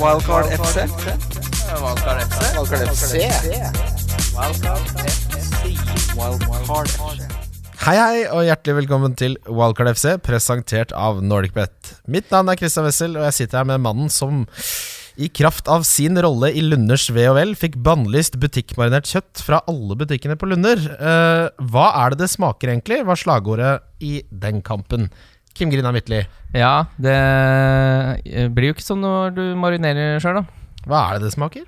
Wildcard FC. Wildcard FC. Wildcard FC. Wildcard FC. Hei, hei, og hjertelig velkommen til Wildcard FC, presentert av NordicBet. Mitt navn er Christian Wessel, og jeg sitter her med mannen som i kraft av sin rolle i Lunders VHL fikk bannlyst butikkmarinert kjøtt fra alle butikkene på Lunder. Eh, hva er det det smaker, egentlig? var slagordet i den kampen. Kim Grina Midtly, Ja, det eh, blir jo ikke sånn når du marinerer sjøl, da. hva er det det smaker?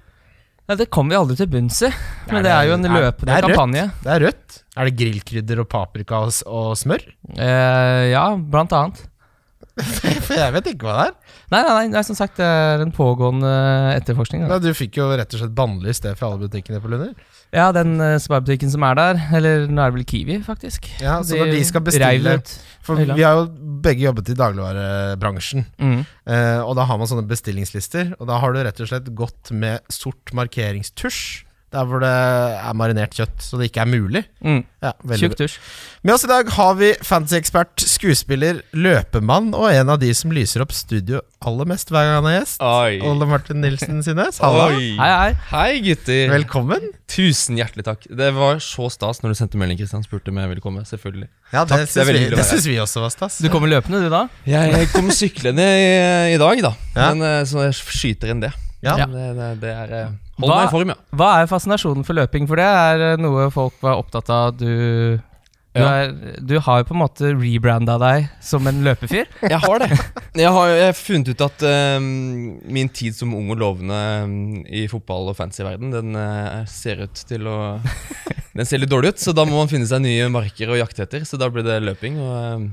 Ja, det kommer vi aldri til bunns i, men det, det er jo en er- løpende det er rødt. kampanje. Det er rødt. Er det grillkrydder og paprika og, og smør? Eh, ja, blant annet. For jeg vet ikke hva det er. Nei, nei, nei, er som sagt det er en pågående etterforskning. Da. Nei, du fikk jo rett og slett bannlyst det fra alle butikkene på Lunder. Ja, den uh, sparbutikken som er der, eller nå er det vel Kiwi, faktisk. Ja, så når de skal bestille. For vi har jo begge jobbet i dagligvarebransjen. Mm. Uh, og da har man sånne bestillingslister, og da har du rett og slett gått med sort markeringstusj. Der hvor det er marinert kjøtt, så det ikke er mulig. Mm. Ja, Tjukk tusj. Med oss i dag har vi fantasyekspert, skuespiller, løpemann og en av de som lyser opp studio aller mest hver gang han er gjest. Oi. Ole Martin Nilsen Sines. Halla. Oi. Hei, hei. Hei, gutter. Velkommen. Tusen hjertelig takk. Det var så stas når du sendte melding, Kristian. Spurte om jeg ville komme. Selvfølgelig. Ja, det Takk, syns det, vi, det syns vi også var stas. Du kommer løpende, du, da? Jeg kom syklende i, i dag, da. Ja. Men eh, Så jeg skyter inn det. Ja. Det, det, det er eh, Hold Hva- meg i form, ja. Hva er fascinasjonen for løping? For det er eh, noe folk var opptatt av. Du, du, Ja. er, du har jo på en måte rebranda deg som en løpefyr. Jeg har det. Jeg har, jeg har funnet ut at eh, min tid som ung og lovende um, i fotball- og fantasyverden, den uh, ser ut til å Den ser litt dårlig ut, så da må man finne seg nye marker å jakte etter. Så da blir det løping. og... Um,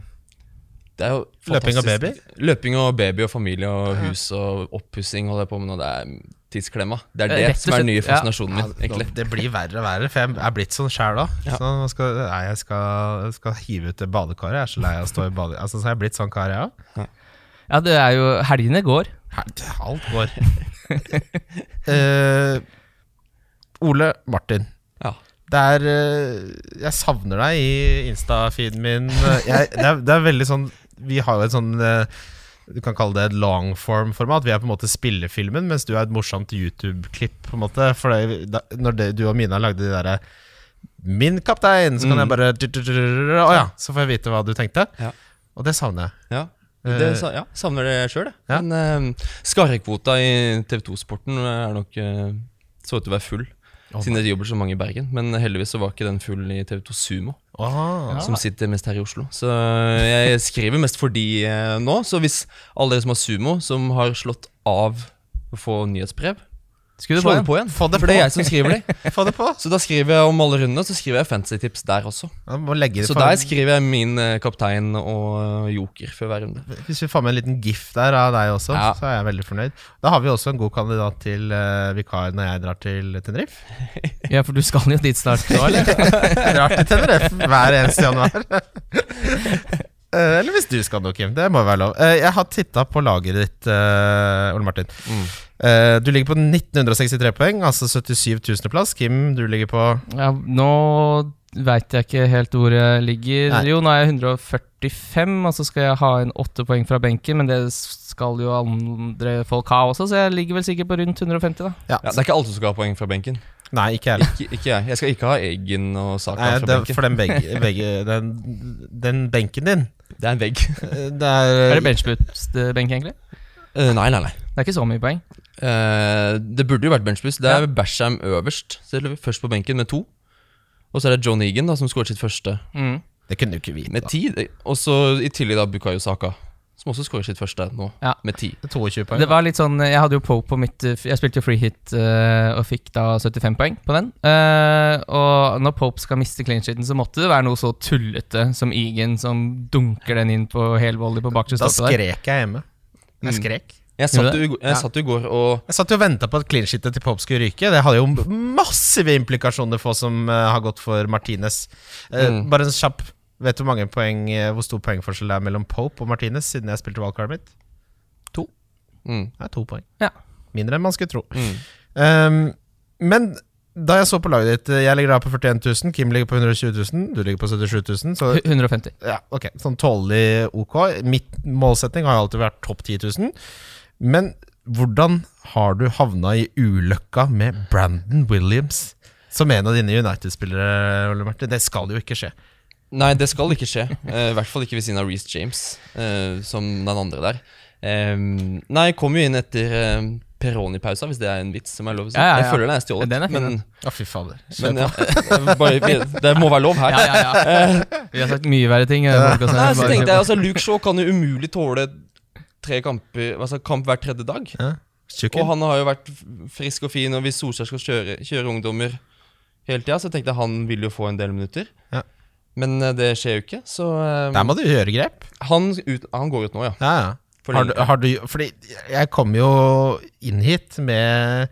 det er jo Løping og baby? Løping og baby og familie og hus og oppussing holder jeg på med nå. Det er tidsklemma. Det er det Rett som er den nye fascinasjonen ja. min, Ja, egentlig. Det blir verre og verre, for jeg er blitt sånn sjæl òg. Ja. Så skal, nei, jeg skal, skal hive ut det badekaret. Jeg er så lei av å stå i bade... Altså, så har jeg blitt sånn kar, jeg òg. Ja, det er jo Helgene går. Alt går. uh, Ole Martin. Ja. Det er eh, Jeg savner deg i Insta-feeden min. Jeg, det, er, det er veldig sånn Vi har jo et sånn eh, Du kan kalle det et longform-format. Vi er på en måte spillefilmen, mens du er et morsomt YouTube-klipp. på en måte For det, Når det, du og Mina lagde de derre Min kaptein! Så kan Mm. jeg bare Å ja, så får jeg vite hva du tenkte. Ja. Og det savner jeg. Ja. Det, Eh, ja, savner det sjøl, jeg. Ja. Men uh, skarrekvota i TV2-sporten er nok uh, så ut til å være full. Å, Siden jeg jobber så mange i Bergen. Men heldigvis så var ikke den full i TV2 Sumo, Aha. som sitter mest her i Oslo. Så jeg skriver mest for de eh, nå. Så hvis alle dere som har Sumo, som har slått av å få nyhetsbrev, Skulle du bare på igjen. Få det For det er jeg som skriver de. Få det på! Så da skriver jeg om alle rundene, så skriver jeg fantasy-tips der også. Ja, må legge det Så på. der skriver jeg min eh, kaptein og eh, joker før hver runde. Hvis vi får med en liten gif der av deg også, Ja. så er jeg veldig fornøyd. Da har vi også en god kandidat til uh, vikar når jeg drar til Tenerife. Ja, for du skal jo dit snart nå, eller? Jeg drar til Tenerife hver eneste januar. Eh, eller hvis du skal noe, Kim. Det må være lov. Jeg har titta på laget ditt, Ole Martin. Mm. Eh, du ligger på 1963 poeng, altså 77 000.-plass. Kim, du ligger på Ja, nå veit jeg ikke helt hvor jeg ligger. Nei. Jo, nå er jeg 145, og så skal jeg ha inn åtte poeng fra benken, men det skal jo andre folk ha også, så jeg ligger vel sikkert på rundt 150, da. Ja, Ja, det er ikke alle som skal ha poeng fra benken. Nei, ikke jeg. Ikke, ikke jeg. Jeg skal ikke ha Eggen og Saka Nei, fra det, benken. for den, begge, begge, den, den benken din Det er en vegg. eh, Det er, Er det benchboost-benk, egentlig? Eh, nei, nei, nei. Det er ikke så mye poeng. Uh, det burde jo vært benchboost. Det er Basham øverst. Så det er Først på benken med to. Og så er det John Egan da, som skåret sitt første Mm. Det kunne du ikke vite. med ti. Og så i tillegg da Bukayo Saka, som også skårer sitt første nå, Ja. med ti. Det var litt sånn Jeg hadde jo Pope på mitt eh, Jeg spilte jo free hit uh, og fikk da 75 poeng på den. Uh, og når Pope skal miste clean sheeten, så måtte det være noe så tullete som Egan som dunker den inn på helvolley på bakre Da skrek jeg hjemme. Jeg Mm. skrek. Jeg satt, jo, jeg Ja. satt jo i går og Jeg satt jo og venta på at clean-shitet til Pope skulle ryke. Det hadde jo massive implikasjoner for oss som eh, har gått for Martinez. Eh, Mm. Bare en kjapp Vet du hvor mange poeng eh, Hvor stor poengforskjell det er mellom Pope og Martinez siden jeg spilte valgkaret mitt? mm, Det er to poeng. Ja. Mindre enn man skulle tro. mm. Um, men da jeg så på laget ditt eh, Jeg ligger da på 41 000, Kim ligger på 120 000, du ligger på 77 000. Så 150. ja, ok, sånn tålelig ok. Mitt målsetting har alltid vært topp 10 000. Men hvordan har du havna i ulykka med Brandon Williams som en av dine United-spillere, Ole Martin? Det skal jo ikke skje. Nei, det skal ikke skje. Eh, I hvert fall ikke ved siden av Reece James, eh, som den andre der. Nei, jeg kom jo inn etter Peroni-pausa, hvis det er en vits som er lov å si. Ja, ja, ja. Jeg føler den er stjålet, Den er men, Å, fy fader. men ja, eh, bare, det må være lov her. Ja, ja, ja. Vi har sagt mye verre ting. i. Nei, så tenkte jeg, altså Luke Shaw kan jo umulig tåle tre kamper Altså kamp hver tredje dag. Ja. Og han har jo vært frisk og fin, og hvis Solskjær skal kjøre, kjøre ungdommer hele tida, så tenkte jeg han vil jo få en del minutter. Ja. Men eh, det skjer jo ikke, så eh, Der må du gjøre grep. han, ut, han går ut nå, ja. Ja, ja. For Har du, har du, fordi jeg kom jo inn hit med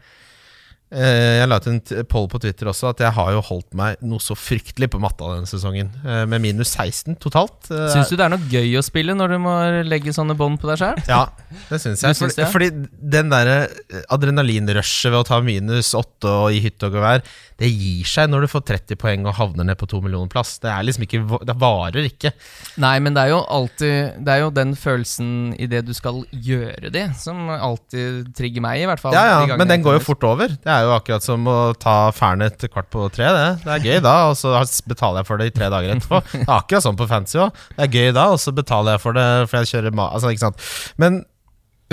Jeg la ut en poll på Twitter også at jeg har jo holdt meg noe så fryktelig på matta denne sesongen. Eh, med minus 16 totalt. Eh, Syns du det er noe gøy å spille når du må legge sånne bånd på deg sjøl? Ja, det syns jeg. Synes det? fordi den derre adrenalinrushet ved å ta minus 8 og i hytte og gevær, det gir seg når du får 30 poeng og havner ned på 2 millioner plass. Det er liksom ikke Det varer ikke. Nei, men det er jo alltid Det er jo den følelsen i det du skal gjøre det, som alltid trigger meg, i hvert fall. Ja, ja, men den går jo fort over. Det er jo akkurat som å ta Fernet kvart på tre. Det Det er gøy da, og så betaler jeg for det i tre dager etterpå. Det er akkurat sånn på fancy òg. Det er gøy da, og så betaler jeg for det for jeg kjører ma... Altså, ikke sant. Men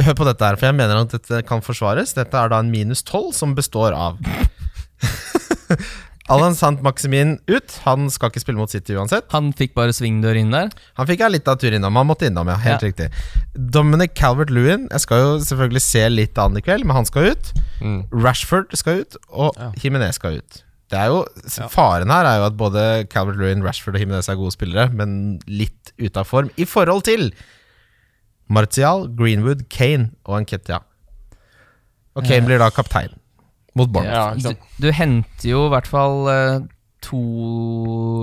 hør på dette her, for jeg mener at dette kan forsvares. Dette er da en minus tolv som består av Alan Sant Maximin ut. Han skal ikke spille mot City uansett. Han fikk bare svingdør inn der. Han fikk litt av tur innom. Han måtte innom, ja. Helt Ja. riktig. Dominic Calvert-Lewin Jeg skal jo selvfølgelig se litt an i kveld, men han skal ut. Mm. Rashford skal ut, og Ja. Jimenez skal ut. Det er jo, Faren her er jo at både Calvert-Lewin, Rashford og Jimenez er gode spillere, men litt ute av form i forhold til Martial, Greenwood, Kane og Anketia. Og Kane blir da kaptein mot Bournemouth. Ja, Du, du henter jo i hvert fall eh, to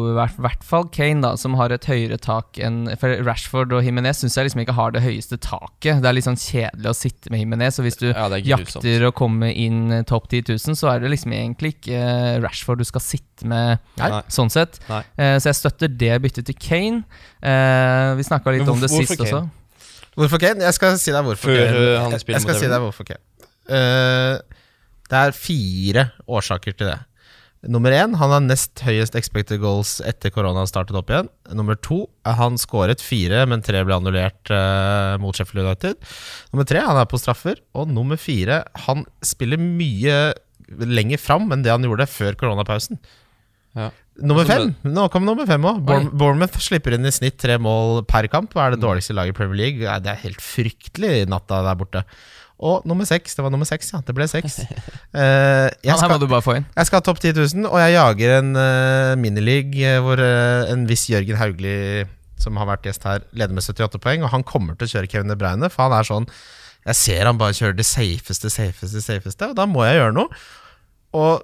I hvert, hvert fall Kane, da, som har et høyere tak enn For Rashford og Jimenez syns jeg liksom ikke har det høyeste taket. Det er litt sånn kjedelig å sitte med Jimenez, og hvis du Ja, er jakter å komme inn eh, topp 10 000, så er det liksom egentlig ikke eh, Rashford du skal sitte med Nei. Sånn sett. Nei. Eh, så jeg støtter det byttet til Kane. Eh, vi snakka litt Men om det sist også. Hvorfor Kane? Jeg skal si deg hvorfor Før, Kane. uh, han Jeg- spiller skal si deg hvorfor Kane. Eh, det er fire årsaker til det. Nummer én, han har nest høyest expected goals etter korona startet opp igjen. Nummer to, han skåret fire, men tre ble annullert uh, mot Sheffield United. Nummer tre, han er på straffer. Og nummer fire, han spiller mye lenger fram enn det han gjorde før koronapausen. Ja. Nummer fem. Nå kom nummer fem òg. Bournemouth slipper inn i snitt tre mål per kamp. Og er det dårligste laget i Premier League. Det er helt fryktelig natta der borte. Og nummer seks. Det var nummer seks, ja. Det ble seks. Uh, jeg, skal, du bare få inn. jeg skal ha topp 10 000, og jeg jager en uh, minileague eh, hvor uh, en viss Jørgen Haugli, som har vært gjest her, leder med 78 poeng. Og han kommer til å kjøre Kevin De Bruyne, for han er sånn Jeg ser han bare kjører det safeste, safeste, safeste, og da må jeg gjøre noe. Og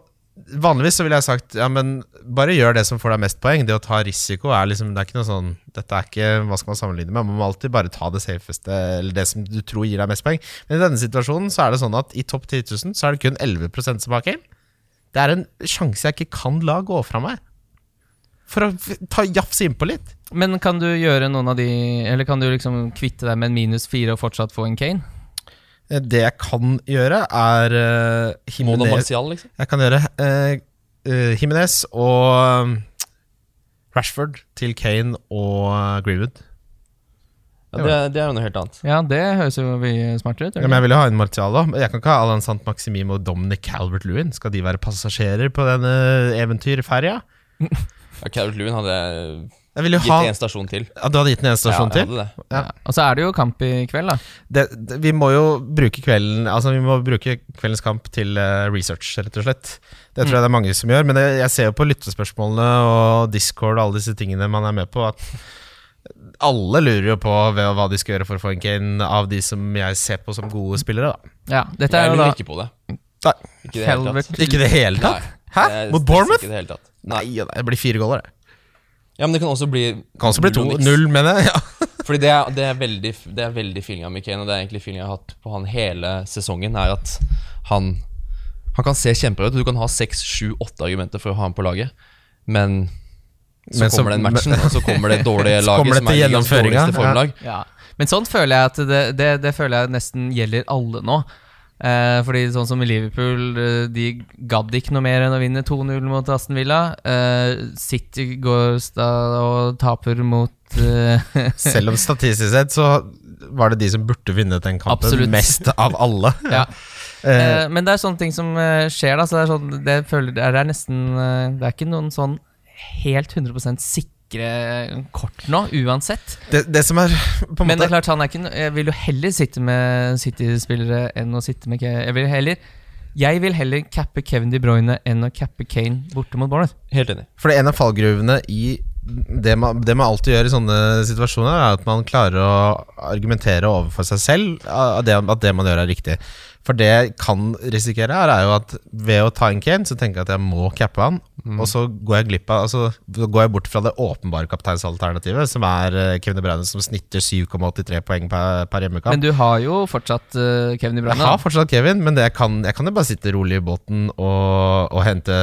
Vanligvis så ville jeg sagt Ja, men bare gjør det som får deg mest poeng. Det å ta risiko er liksom Det er ikke noe sånn Dette er ikke Hva skal man sammenligne med? Man må alltid bare ta det safeste, eller det som du tror gir deg mest poeng. Men i denne situasjonen så er det sånn at i topp 10 000 så er det kun 11 som har Kane. Det er en sjanse jeg ikke kan la gå fra meg. For å ta jafse innpå litt. Men kan du gjøre noen av de Eller kan du liksom kvitte deg med en minus fire og fortsatt få en Kane? Eh, Det jeg kan gjøre, er uh, Mona Jimenez Martial, liksom. Jeg kan gjøre uh, Jimenez og um, Rashford til Kane og uh, Greenwood. Ja, det, det er jo noe helt annet. Ja, det høres jo smartere ut. Ja, men jeg vil jo ha en Martial òg. Jeg kan ikke ha Alan Sant Maximim og Dominic Calvert-Lewin. Skal de være passasjerer på denne eventyrferja? Ja, Calvert-Lewin hadde jeg Jeg ville jo gitt ha en stasjon til. ja, Du hadde gitt den en stasjon ja, til? Ja. Ja. Og så er det jo kamp i kveld, da. Det, det, vi må jo bruke kvelden Altså vi må bruke kveldens kamp til uh, research, rett og slett. Det tror jeg det er mange som gjør. Men jeg, jeg ser jo på lyttespørsmålene og Discord og alle disse tingene man er med på, at alle lurer jo på hva de skal gjøre for å få en Kane av de som jeg ser på som gode spillere. da Ja, dette er Jeg jo lurer da ikke på det. Nei. Ikke i det hele tatt. Ikke det hele tatt? Hæ? Mot Bournemouth? Nei, det blir fire goller, det. Ja, men det kan også bli Kan også bli null og niks. 2-0, mener jeg. Ja. Fordi det er, det er veldig Det er veldig feelinga av Kane, og det er egentlig feelinga jeg har hatt på han hele sesongen, er at han Han kan se kjempebra ut, og du kan ha seks, sju, åtte argumenter for å ha ham på laget, men så Men så- kommer den matchen, og så kommer det dårlige Så laget, det som er gjennomføringa, dårligste formlag. Ja. Men sånn føler jeg at det, det, det føler jeg nesten gjelder alle nå. Eh, fordi sånn som i Liverpool, eh, de gadd ikke noe mer enn å vinne 2-0 mot Aston Villa. Eh, City går og taper mot eh, Selv om statistisk sett så var det de som burde vunnet den kampen Absolutt. mest av alle. Ja. Eh, Eh, men det er sånne ting som skjer, da. Så det er, sånn, det, føler, det er nesten Det er ikke noen sånn helt 100 sikre kort nå, uansett. det, det som er på en Men det er klart, han er ikke jeg vil jo heller sitte med City-spillere enn å sitte med Ke Jeg vil heller Jeg vil heller cappe Kevin De Bruyne enn å cappe Kane borte mot Bournemouth. Helt enig. For det er en av fallgruvene i det man, det man alltid gjør i sånne situasjoner, er at man klarer å argumentere overfor seg selv at det, at det man gjør, er riktig. For det jeg kan risikere her, er jo at ved å ta en Kane, så tenker jeg at jeg må cappe han. Og så går jeg glipp av Altså går jeg bort fra det åpenbare kapteinsalternativet, som er eh, Kevin De Bruyne, som snitter 7,83 poeng per, per hjemmekamp. Men du har jo fortsatt uh, Kevin De Jeg har fortsatt Kevin, men det jeg kan, jeg kan jo bare sitte rolig i båten og, og hente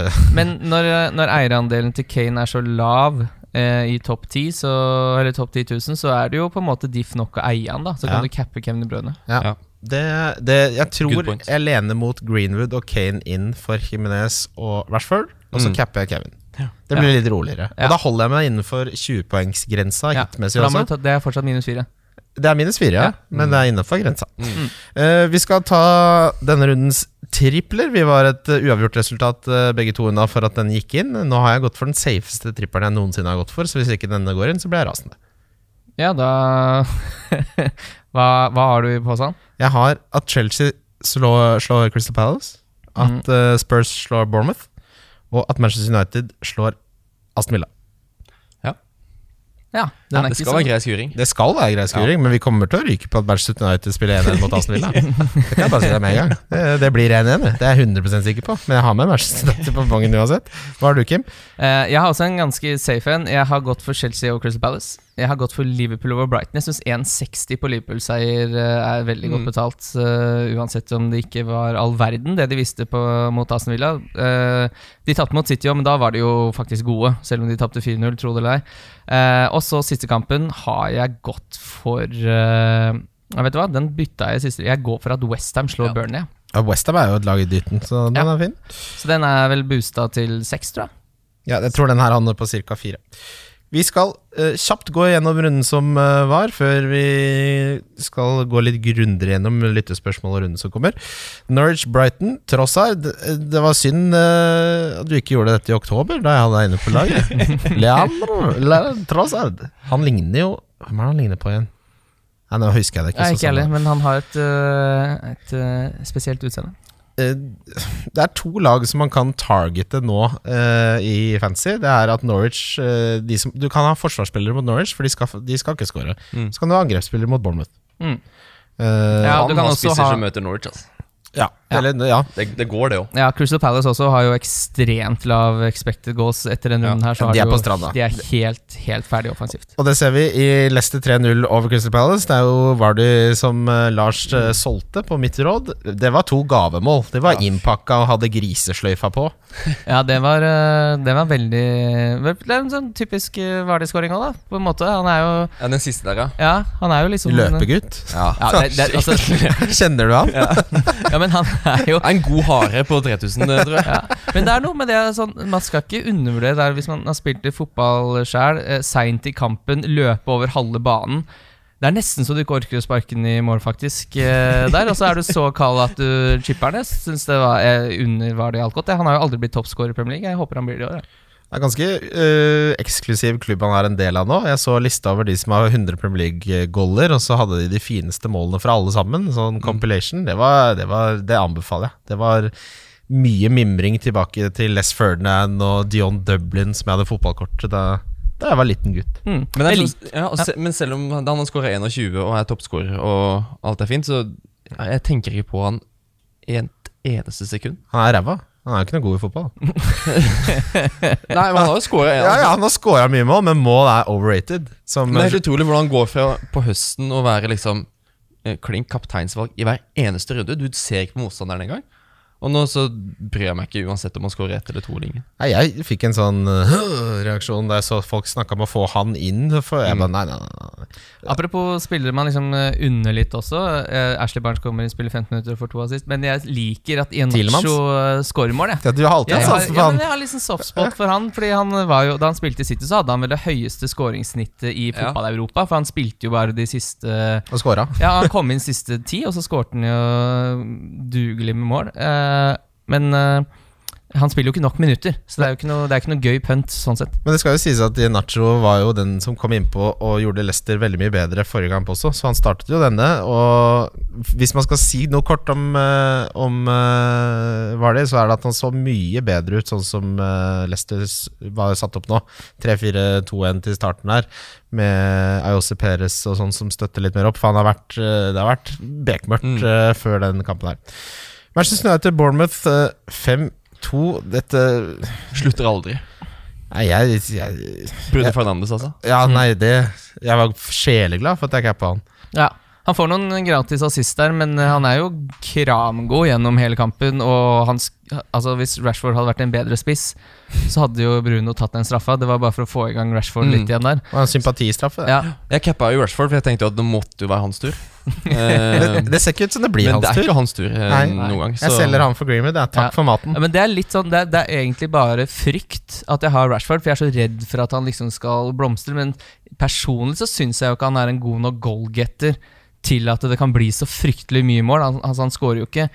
Men når, når eierandelen til Kane er så lav eh, i topp 10, så, eller topp 10 000, så er det jo på en måte diff nok å eie han, da. Så Ja. kan du cappe Kevin De Bruyne. Ja. Det, det, jeg tror jeg lener mot Greenwood og Kane inn for Jimenez og Rashford, og så Mm. capper jeg Kevin. Ja. Det blir litt roligere. Ja. Og da holder jeg meg innenfor 20-poengsgrensa Ja, hitmessig også. det er fortsatt minus fire. Det er minus fire, ja, Ja. men det er innenfor grensa. Mm. Uh, vi skal ta denne rundens tripler. Vi var et uh, uavgjort resultat uh, begge to unna for at den gikk inn. Nå har jeg gått for den safeste trippelen jeg noensinne har gått for, så hvis ikke denne går inn, så blir jeg rasende. Ja, da hva, hva har du i posen? Jeg har at Chelsea slår, slår Crystal Palace, at uh, Spurs slår Bournemouth, og at Manchester United slår Aston Villa. Ja. Ja, den Det skal være grei skuring. Det skal være grei skuring, men vi kommer til å ryke på at Manchester United spiller 1-1 mot Aston Villa. Det kan jeg bare si deg med en gang. Det, det blir 1-1, det. er jeg 100% sikker på. Men jeg har med Manchester United på bongen uansett. Hva har du, Kim? Uh, jeg har også en ganske safe en. Jeg har gått for Chelsea og Crystal Palace. Jeg har gått for Liverpool over Brighton. Jeg syns 1,60 på Liverpool-seier eh, er veldig godt Mm. betalt. eh, uansett om det ikke var all verden, det de visste på, mot Aston Villa. Uh, de tapte mot City, men da var de jo faktisk gode, selv om de tapte 4-0, tro det eller ei. Uh, og så siste kampen har jeg gått for uh, Vet du hva, den bytta jeg siste Jeg går for at Westham slår Ja. Burnley. ja. Ja, Westham er jo et lag i dytten, så den Ja. er fin. Så den er vel boosta til seks, tror jeg. Ja, jeg tror den her handler på ca. fire. Vi skal uh, kjapt gå gjennom runden som uh, var, før vi skal gå litt grundigere gjennom lyttespørsmål og runden som kommer. Norwich-Brighton, Trossard. eh, Det var synd uh, at du ikke gjorde dette i oktober, da jeg hadde deg inne på laget. Leandro Le- Trossard. Han ligner jo Hvem er det han ligner på igjen? Nei, Nå husker jeg det ikke. Nei, så ikke heller, sånn. men han har et, et spesielt utseende. Eh, Det er to lag som man kan targete nå uh, i fantasy. Det er at Norwich uh, de som, Du kan ha forsvarsspillere mot Norwich, for de skal, de skal ikke skåre. Mm. Så kan du ha angrepsspillere mot Bournemouth. Mm. Uh, Ja, du kan også spisser ha- som møter Norwich. Altså. ja. Eller, ja. Det, det går, det òg. Ja, Crystal Palace også har jo ekstremt lav expected goals etter den Ja, runden her. Så de er jo, på stranda. De er helt, helt ferdig offensivt. Og det ser vi i Leicester 3-0 over Crystal Palace. Det er jo Vardy som eh, Lars eh, solgte på mitt råd. Det var to gavemål. Det var Ja. innpakka og hadde grisesløyfa på. Ja, det var, øh, det var veldig Det er en sånn typisk Vardy-skåring òg, da. På en måte. Han er jo Ja, den siste der, ja. Ja, han er jo liksom Løpegutt. Ja, Ja, det, det, altså, Kjenner du han? ja, men han er jo En god hare på 3000, tror jeg. ja. Men det er noe med det sånn, Man skal ikke undervurdere det hvis man har spilt i fotball sjøl, eh, seint i kampen, løpe over halve banen. Det er nesten så du ikke orker å sparke den i mål, faktisk. Eh, der, Og så er du så kald at du chipper den. Jeg syns det var eh, under var det alt godt. Han har jo aldri blitt toppscorer i Premier League. Jeg håper han blir det i år. ja. Det er ganske uh, eksklusiv klubb han er en del av nå. Jeg så lista over de som har 100 Premier League-goller, og så hadde de de fineste målene fra alle sammen. Sånn compilation. Det, var, det, var, det anbefaler jeg. Det var mye mimring tilbake til Les Ferdinand og Dion Dublin, som jeg hadde fotballkort til da, da jeg var liten gutt. Mm. Men, sånn- ja, og se, men selv om han han har skåra 21 og er toppskårer og alt er fint, så jeg tenker ikke på han et eneste sekund. Han er ræva. Han er jo ikke noe god i fotball. Nei, men han har jo skåra Ja, ja, Han har scora mye mål, men mål er overrated. Som, det er helt utrolig hvordan han går fra på høsten å være liksom eh, klink kapteinsvalg i hver eneste runde. Du ser ikke på motstanderen engang. Og nå så bryr jeg meg ikke uansett om han scorer ett eller to eller. Nei, jeg fikk en sånn øh, reaksjon da jeg så folk snakka om å få han inn. For jeg bare, nei, nei, nei, nei. Apropos spillere man liksom Under unner litt også. Eh, Ashley Barnes kommer inn, spiller 15 minutter og får to assist. Men jeg liker at Ianacho uh, scorer mål, jeg. Ja, du har alltid Jeg har, ja, men han. jeg har liksom softspot for han. Fordi han var jo, Da han spilte i City, så hadde han vel det høyeste skåringssnittet i Ja. fotball-Europa. For han spilte jo bare de siste Og skåra. Ja, han kom inn siste ti, og så skårte han jo dugelig med mål. Eh, men eh, han spiller jo ikke nok minutter, så det er jo ikke noe, det ikke noe gøy punt sånn sett. Men det skal jo sies at Nacho var jo den som kom innpå og gjorde Leicester veldig mye bedre forrige kamp også, så han startet jo denne. Og hvis man skal si noe kort om, eh, om uh, det, så er det at han så mye bedre ut sånn som eh, Leicester s- var satt opp nå. 3-4-2-1 til starten her, med Ayose Perez og sånn som støtter litt mer opp. For han har vært, eh, det har vært bekmørkt Mm. eh, før den kampen her. Manchester United Bournemouth eh, 5-2. Dette Slutter aldri. Nei, jeg, jeg Bruno Fernandes, altså. Ja, nei, det Jeg var sjeleglad for at jeg cappa han. Ja, Han får noen gratis assist der, men eh, han er jo kramgod gjennom hele kampen. Og han, altså Hvis Rashford hadde vært en bedre spiss, så hadde jo Bruno tatt den straffa. Det var bare for å få i gang Rashford Mm. litt igjen der. Var en sympatistraffe. Ja, Jeg cappa jo Rashford, for jeg tenkte jo at det måtte jo være hans tur. Det, Eh, det ser ikke ut som det blir men det er ikke hans tur eh, Nei. noen gang. Jeg selger han for Greenwood. Ja. Takk Ja. for maten. Ja, Men det er litt sånn det er, det er egentlig bare frykt at jeg har Rashford, for jeg er så redd for at han liksom skal blomstre. Men personlig så syns jeg jo ikke han er en god nok goalgetter til at det kan bli så fryktelig mye mål. Han, altså, han skårer jo ikke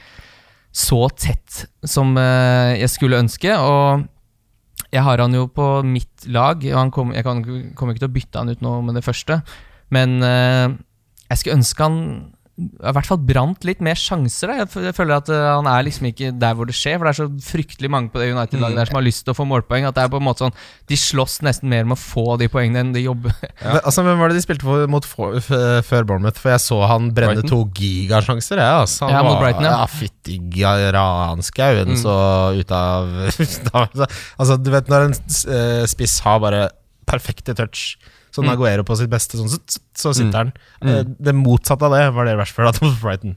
så tett som eh, jeg skulle ønske. Og jeg har han jo på mitt lag, og han kom, jeg kan, kommer ikke til å bytte han ut nå med det første. Men eh, jeg skulle ønske han i hvert fall brant litt mer sjanser. Da. Jeg føler at eh, han er liksom ikke der hvor det skjer. For det er så fryktelig mange på det United-laget Mm. der som har lyst til å få målpoeng. At det er på en måte sånn De slåss nesten mer med å få de poengene enn de jobber. Ja. altså, Hvem var det de spilte for, mot for, før Bournemouth? For jeg så han brenne Brighton. to gigasjanser. Ja, altså. Han Ja, mot var- Brighton, ja. ja. Fytti granskauen, Mm. så ut av Altså, du vet når en eh, spiss har bare perfekte touch, sånn Mm. Aguero på sitt beste, sånn, så, så sitter han. Mm. Eh, Det motsatte av det var det Rashford hadde mot Brighton.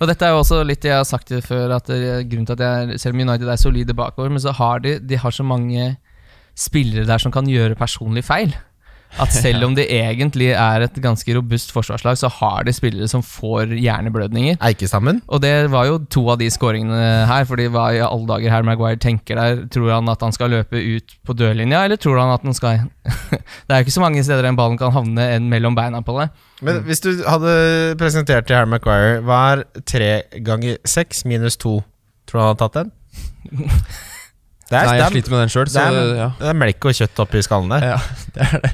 Og dette er jo også litt jeg har sagt før, at grunnen til at jeg, selv om United er solide bakover, men så har de, de har så mange spillere der som kan gjøre personlig feil. At selv om det egentlig er et ganske robust forsvarslag, så har de spillere som får hjerneblødninger. Eikestammen. Og det var jo to av de skåringene her, fordi hva i alle dager her Maguire tenker der? Tror han at han skal løpe ut på dørlinja, eller tror han at han skal Det er jo ikke så mange steder den ballen kan havne enn mellom beina på deg. Men hvis du hadde presentert til Harry Maguire, hva er tre ganger seks minus to? Tror du han hadde tatt den? Det er, Nei, jeg er, sliter med den sjøl, det ja. det er melk og kjøtt oppi skallen der. ja. Det er det.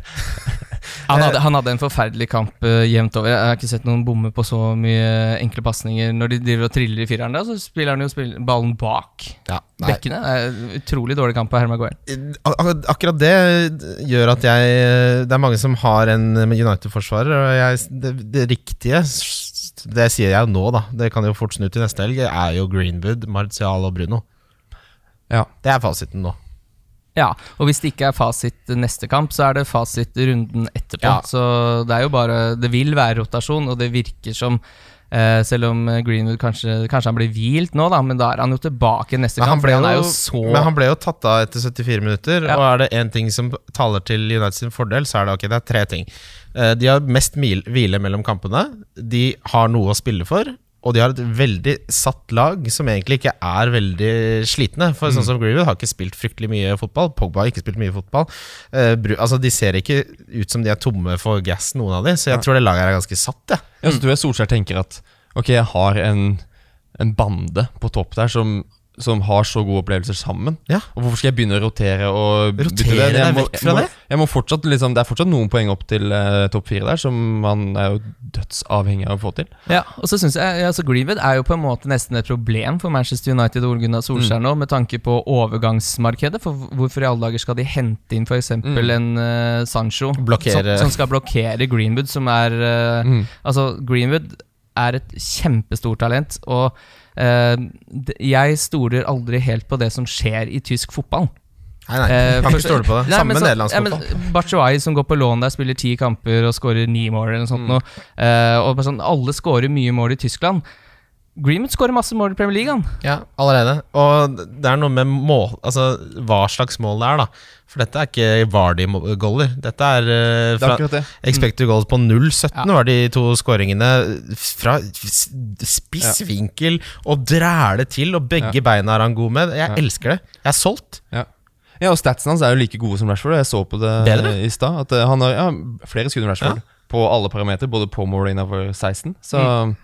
Han hadde, han hadde en forferdelig kamp uh, jevnt over. Jeg har ikke sett noen bomme på så mye enkle pasninger. Når de driver og triller i fireren, der, så spiller han jo spiller ballen bak Ja, bekkene. Utrolig dårlig kamp av Herman Maguire. Ak ak- akkurat det gjør at jeg Det er mange som har en United-forsvarer, og jeg, det, det riktige Det sier jeg jo nå, da. Det kan jo fort snu til neste helg. Er jo Greenwood, Martial og Bruno. Ja. Det er fasiten nå. Ja, og hvis det ikke er fasit neste kamp, så er det fasit runden etterpå. Ja. Så det er jo bare Det vil være rotasjon, og det virker som eh, Selv om Greenwood kanskje, kanskje han blir hvilt nå, da, men da er han jo tilbake neste kamp. han, ble han er jo, jo så men han ble jo tatt av etter 74 minutter, Ja. og er det én ting som taler til United sin fordel, så er det ok, det er tre ting. Eh, De har mest mil, hvile mellom kampene. De har noe å spille for. Og de har et veldig satt lag som egentlig ikke er veldig slitne. For sånn som Greenwood har ikke spilt fryktelig mye fotball. Pogba har ikke spilt mye fotball. Uh, Bru- altså De ser ikke ut som de er tomme for gass, noen av de. Så jeg tror det laget er ganske satt. Ja. Ja, så tror jeg Solskjær tenker at Ok, jeg har en, en bande på topp der som, som har så gode opplevelser sammen. Ja. Og hvorfor skal jeg begynne å rotere og bytte det? Jeg må- vekk fra jeg må, det? Jeg må fortsatt, liksom, det er fortsatt noen poeng opp til uh, topp fire der, som man er jo dødsavhengig av å få til. Ja, og så synes jeg altså Greenwood er jo på en måte nesten et problem for Manchester United og Ole Gunnar Solskjær nå, med tanke på overgangsmarkedet. For hvorfor i alle dager skal de hente inn f.eks. Mm. en uh, Sancho som, som skal blokkere Greenwood, som er uh, Mm. Altså, Greenwood er et kjempestort talent, og jeg stoler aldri helt på det som skjer i tysk fotball. Nei, nei, Eh, kan for- ikke stole på det. Nei, Samme med nederlandsk ja, fotball. Batshuayi som går på lån der, spiller ti kamper og skårer ni mål eller noe sånt. Mm. Eh, og sånn, alle skårer mye mål i Tyskland. Greenwood skårer masse mål i Premier League, han. Ja, allerede. Og det er noe med mål Altså hva slags mål det er, da. For dette er ikke Vardy-goller. Dette er Det er fra det. Expected goals på 0,17 Ja. var de to skåringene. Fra spissvinkel ja. og dræle til, og begge beina er han god med. Jeg Ja. elsker det. Jeg er solgt. Ja. ja, og statsen hans er jo like gode som Rashford. Jeg så på det Bedre? i stad. At eh, han har ja, flere skudd enn Rashford på alle parametere, både på mål og innover 16. Så Mm.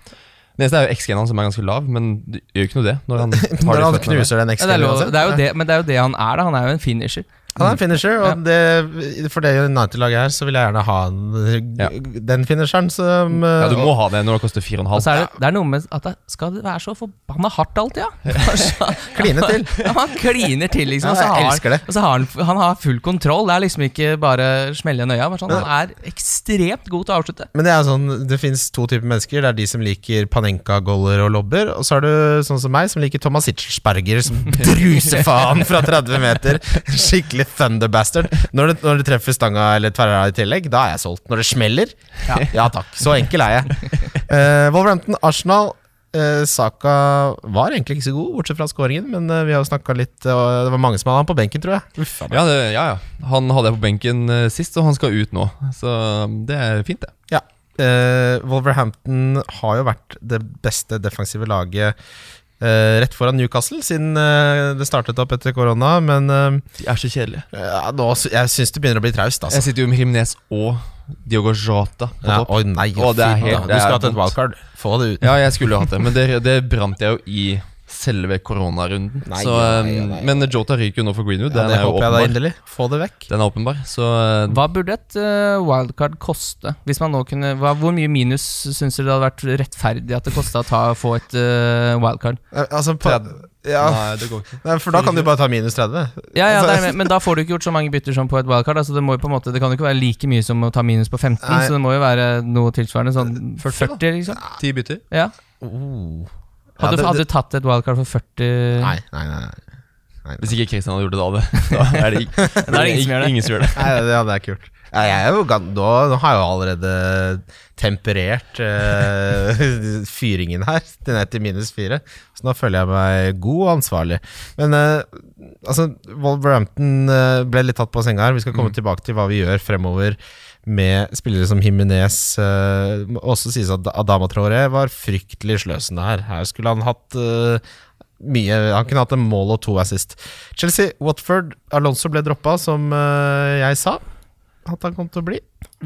Det eneste er jo XG-en hans som er ganske lav, men det gjør jo ikke noe det. Når han, tar Når han knuser den Ja, ekstra det, det, er jo det, men det er jo det han er, da. Han er jo en finisher. Han er en finisher, og det, for det United-laget her så vil jeg gjerne ha en, Ja. den finisheren som Ja, eh, du må ha det når det koster 4,5. Og så er det, det er noe med at det skal det være så forbanna hardt alltid, ja. Kline til. Ja, han kliner til, liksom. Ja, og så jeg har, elsker det. Og så har han, han har full kontroll. Det er liksom ikke bare smelle igjen øya. men Sånn, han er ekstremt god til å avslutte. Men det er sånn, det finnes to typer mennesker. Det er de som liker Panenka-goller og lobber. Og så er du sånn som meg, som liker Thomas Hitchelsberger, som druser faen fra 30 meter. Skikkelig thunderbastard. Når det, når det treffer stanga eller tverra i tillegg, da er jeg solgt. Når det smeller, ja, takk. Så enkel er jeg. Uh, Wolverhampton, Arsenal. Uh, Saka var egentlig ikke så god, bortsett fra skåringen, men uh, vi har jo snakka litt og Det var mange som hadde han på benken, tror jeg. Uff. Ja, det, ja, ja. Han hadde jeg på benken sist, og han skal ut nå. Så um, det er fint, det. Ja. Eh, Wolverhampton har jo vært det beste defensive laget eh, rett foran Newcastle, siden uh, det startet opp etter korona. Men uh, De er så kjedelige. ja, nå, jeg syns det begynner å bli traust, Jeg altså. sitter jo med Himnes og Diogo Jota på Ja, topp. oi, nei, Å, det er helt- det er Du skulle hatt et wildcard. Få det ut. Ja, jeg skulle hatt det, men det, det brant jeg jo i selve koronarunden. Nei, så, nei, um, nei. Men Jota ryker jo nå for Greenwood. Ja, Den det er håper åpenbar. jeg da inderlig. Få det vekk. Den er åpenbar. Så uh, Hva burde et uh, wildcard koste? Hvis man nå kunne hva, Hvor mye minus syns dere det hadde vært rettferdig at det kosta å ta, få et uh, wildcard? Eh, Altså, på, ja, Nei, det går ikke. nei, for da kan du bare ta minus 30. Ja, ja, Altså- er, men da får du ikke gjort så mange bytter som på et wildcard. Altså det, må jo på en måte, det kan jo ikke være like mye som å ta minus på 15, Nei. så det må jo være noe tilsvarende. Sånn 40 da. 40, liksom. 10 bytter. Ja. Oh. Hadde, Ja, det- hadde du tatt et wildcard for 40 Nei, nei, nei. nei. nei. Hvis ikke Kristian hadde gjort det, da, det. da er det, ikke- Da er det ingen som gjør det. Ingen som gjør det. Nei, det hadde jeg ikke gjort. Jeg er jo, nå, nå har jeg jo allerede temperert uh, fyringen her til ned til minus fire. Så nå føler jeg meg god og ansvarlig. Men uh, altså, Wolverhampton eh, ble litt tatt på senga her. Vi skal komme tilbake til hva vi gjør fremover med spillere som Jimenez. Uh, også sies at Adama Traoré var fryktelig sløsende her. Her skulle han hatt uh, mye Han kunne hatt en mål og to assist. Chelsea, Watford, Alonso ble droppa, som uh, jeg sa at han kom til å bli.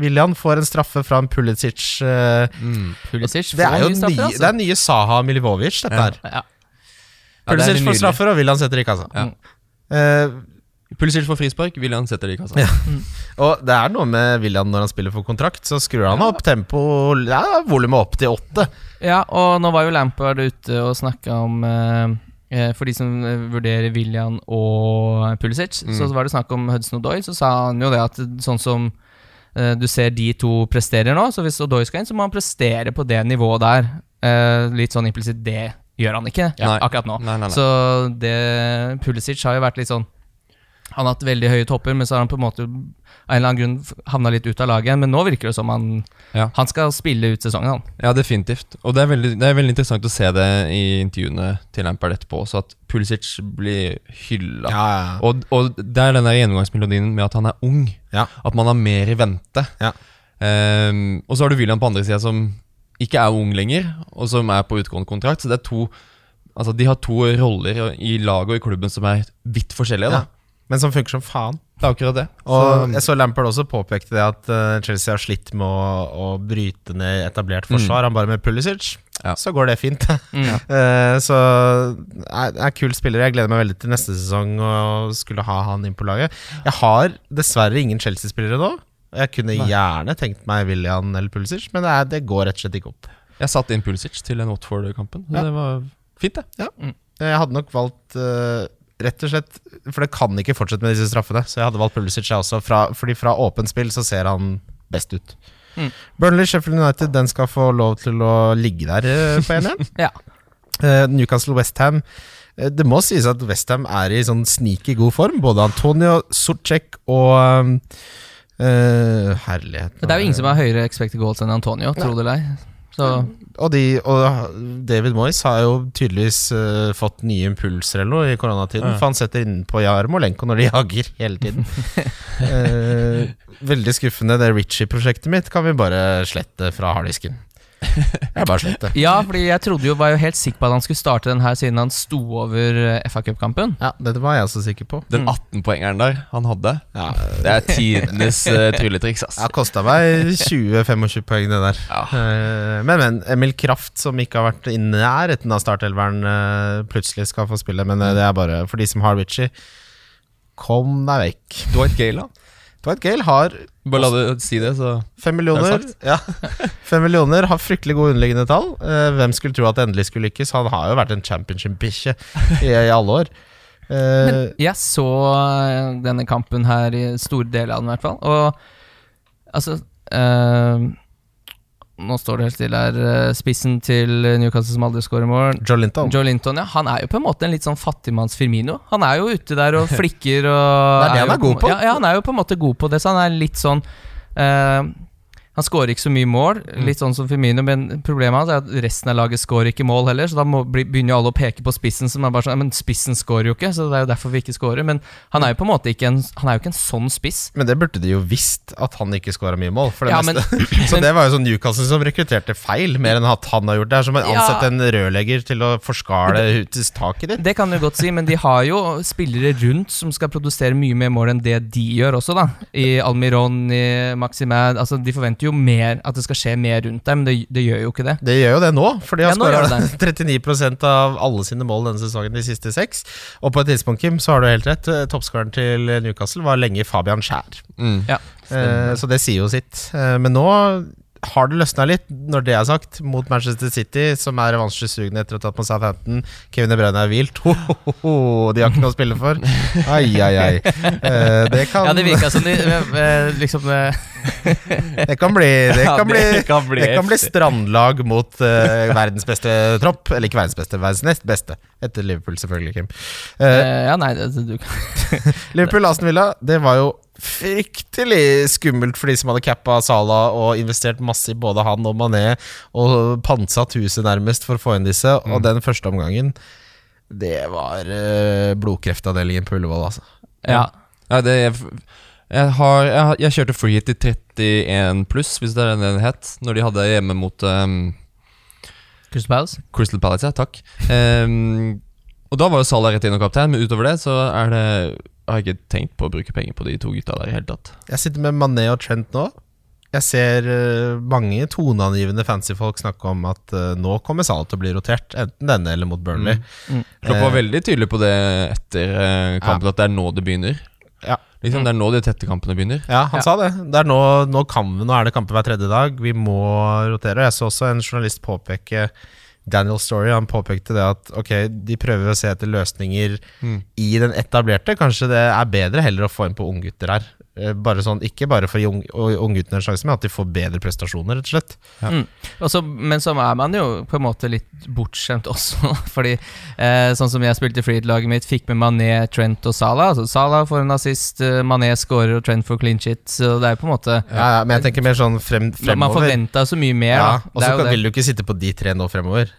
William får en straffe fra en Pulisic. Uh, Mm. Pulisic det er får jo straffer, nye, altså. det er nye Saha Milivovic, dette Ja. her. Ja. Ja, det Pulisic får straffer, og William setter i kassa. Ja. Eh, Pulisic får frispark, William setter det i kassa. og det er noe med William når han spiller for kontrakt, så skrur han opp tempo ja, volumet opp til åtte. Ja, og nå var jo Lampard ute og snakka om eh, eh, For de som eh, vurderer William og Pulisic, Mm. så var det snakk om Hudson Odoi. Så sa han jo det at sånn som eh, du ser de to presterer nå, så hvis Odoi skal inn, så må han prestere på det nivået der. Eh, litt sånn implisitt det gjør han ikke ja, akkurat nå. Nei, nei, nei. Så det Pulisic har jo vært litt sånn Han har hatt veldig høye topper, men så har han på en måte av en eller annen grunn havna litt ut av laget. Men nå virker det som han Ja. Han skal spille ut sesongen, han. Ja, definitivt. Og det er, veldig, det er veldig interessant å se det i intervjuene til Lampard etterpå også, at Pulisic blir hylla. Ja, ja. Og, og det er den der gjennomgangsmelodien med at han er ung. Ja. At man har mer i vente. Ja. Ehm, og så har du William på andre sida som ikke er ung lenger, og som er på utgående kontrakt. Så det er to Altså De har to roller i laget og i klubben som er vidt forskjellige. Ja. da Men som funker som faen. Det er akkurat det. Og Så- jeg så Lampard også påpekte det at uh, Chelsea har slitt med å, å bryte ned etablert forsvar. Han bare med Pulisic, Ja. så går det fint. Mm. uh, så er, er kul spiller. Jeg gleder meg veldig til neste sesong og skulle ha han inn på laget. Jeg har dessverre ingen Chelsea-spillere nå. Jeg kunne Nei. gjerne tenkt meg William eller Pulisic, men det, er, det går rett og slett ikke opp. Jeg satte inn Pulisic til den Watford-kampen. Ja. Det var fint, det. Jeg hadde nok valgt eh, rett og slett For det kan ikke fortsette med disse straffene. Så jeg hadde valgt Pulisic, jeg også. Fra, fordi fra åpent spill så ser han best ut. Mm. Burnley Sheffield United Den skal få lov til å ligge der eh, på 1-1. Ja. uh, Newcastle Westham. Uh, det må sies at Westham er i sånn sneaky god form. Både Antonio Sorcek og um, uh, Herlighet Det er jo ingen som har høyere expected goals enn Antonio, tro det eller ei. Så Og, de, og David Moyes har jo tydeligvis uh, fått nye impulser eller noe i koronatiden. Ja. For han setter inn på Jarmolenko når de jager hele tiden. uh, veldig skuffende. Det Ritchie-prosjektet mitt kan vi bare slette fra harddisken. Jeg bare sletter. Ja, fordi jeg trodde jo, var jo helt sikker på at han skulle starte den her siden han sto over eh, FA Cup-kampen. Ja, det var jeg også sikker på. Den Mm. 18-poengeren der han hadde, Ja, det er tidenes uh, trylletriks, ass. Det har kosta meg 20-25 poeng, det der. Ja. Eh, Men, men. Emil Kraft, som ikke har vært i nærheten av startelveren, eh, plutselig skal få spille. Men eh, det er bare for de som har Ritchie. Kom deg vekk. Dwight Gale, da? Dwight Gale har Bare la det si det, så fem millioner. Det Ja. Fem millioner Har fryktelig gode underliggende tall. Eh, Hvem skulle tro at det endelig skulle lykkes? Han har jo vært en championship-bikkje i, i alle år. Eh, Men jeg så eh, denne kampen her i store deler av den, i hvert fall. Og altså eh, Nå står det helt stille her. eh, Spissen til Newcastle som aldri skårer mål. Joe Linton. Joe Linton, ja. Han er jo på en måte en litt sånn fattigmanns Firmino. Han er jo ute der og flikker og Det er det han jo er god på. Ja, ja, han er jo på en måte god på det, så han er litt sånn eh, Han skårer ikke så mye mål, Mm. litt sånn som Firmino, men problemet hans er at resten av laget skårer ikke mål heller, så da må, begynner jo alle å peke på spissen, som er bare sånn Men spissen skårer jo ikke, så det er jo derfor vi ikke skårer. Men han er jo på en måte ikke en Han er jo ikke en sånn spiss. Men det burde de jo visst, at han ikke skåra mye mål. For det Ja, meste. men- så det var jo sånn Newcastle som rekrutterte feil, mer enn at han har gjort det. Det er som å Ja. en rørlegger til å forskale taket ditt. Det kan du godt si, men de har jo spillere rundt som skal produsere mye mer mål enn det de gjør også, da. I Almiron, i Maximad Altså, de forventer jo mer at det skal skje mer rundt dem, men det, det gjør jo ikke det. Det gjør jo det nå, for de har Ja, skåra 39% av alle sine mål denne sesongen de siste seks. Og på et tidspunkt, Kim, så har du helt rett. eh, Toppskåreren til Newcastle var lenge Fabian Skjær. mm. Ja, Eh, så det sier jo sitt. Eh, men nå har det løsna litt, når det er sagt, mot Manchester City, som er revansjesugne etter å ha tatt på Southampton. Kevin De Bruyne er hvilt. Ho, ho, ho, de har ikke noe å spille for. Ai, ai, ai. Uh, det kan Ja, det virka som de liksom Det kan bli Det kan bli, det kan bli det kan bli strandlag mot uh, verdens beste tropp. Eller ikke verdens beste, verdens nest beste. Etter Liverpool, selvfølgelig, Kim. Uh, Ja, nei, det, du kan Liverpool-Aston Villa, det var jo fryktelig skummelt for de som hadde cappa Salah og investert masse i både han og Mané, og pantsatt huset nærmest for å få inn disse. Og Mm. den første omgangen, det var uh, blodkreftavdelingen på Ullevål, altså. Ja. Ja, det jeg, jeg, har, jeg, har- jeg kjørte free hit i 31 pluss, hvis det er det den het, når de hadde hjemme mot um, Crystal Palace. Crystal Palace. Ja, takk. Um, og da var jo Salah rett inn og kaptein, men utover det så er det har jeg ikke tenkt på å bruke penger på de to gutta der i hele tatt. Jeg sitter med Mané og Trent nå. Jeg ser eh, mange toneangivende fancy-folk snakke om at eh, nå kommer Salah til å bli rotert, enten denne eller mot Burnley. Klopp var Eh, veldig tydelig på det etter kampen, kampen, at det er nå det begynner. Ja. Liksom, Det er nå de tette kampene begynner. Ja, han Ja. sa det. det er nå, nå, kan vi, nå er det kamper hver tredje dag. Vi må rotere. Jeg så også en journalist påpeke Daniel Story. Han påpekte det at ok, de prøver å se etter løsninger Mm. i den etablerte. Kanskje det er bedre heller å få inn på unggutter her. Eh, Bare sånn, ikke bare for å gi ungguttene en sjanse, men at de får bedre prestasjoner, rett og slett. Mm. Også, men så er man jo på en måte litt bortskjemt også, fordi eh, sånn som jeg spilte freed-laget mitt, fikk med Mané, Trent og Salah. Altså Salah får en assist, eh, Mané scorer og Trent får clean shit. Så det er på en måte Ja, ja, men jeg tenker mer sånn frem, Man fremover. forventa så mye mer. Ja, og så vil du ikke sitte på de tre nå fremover.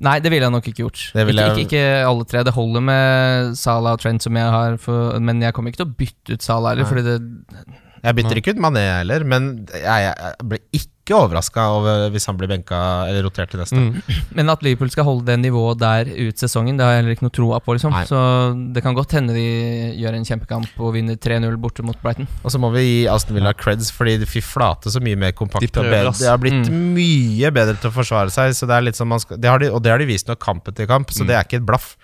Nei, det ville jeg nok ikke gjort. Ikke, jeg- ikke alle tre. Det holder med Salah og Trent som jeg har, for, men jeg kommer ikke til å bytte ut Salah heller, fordi det Jeg bytter ikke ut Mané heller, men jeg, jeg, jeg ble ikke overraska hvis han blir benka eller rotert til neste. Mm. Men at Liverpool skal holde det nivået der ut sesongen, det har jeg heller ikke noe troa på. liksom Så det kan godt hende de gjør en kjempekamp og vinner 3-0 borte mot Brighton. Og så må vi gi Aston Villa creds, fordi de fy flate så mye mer kompakt. De og prøver, bedre. De har blitt Mm. mye bedre til å forsvare seg, så det er litt som man skal, det har de, og det har de vist nok kamp etter kamp, så Mm. det er ikke et blaff.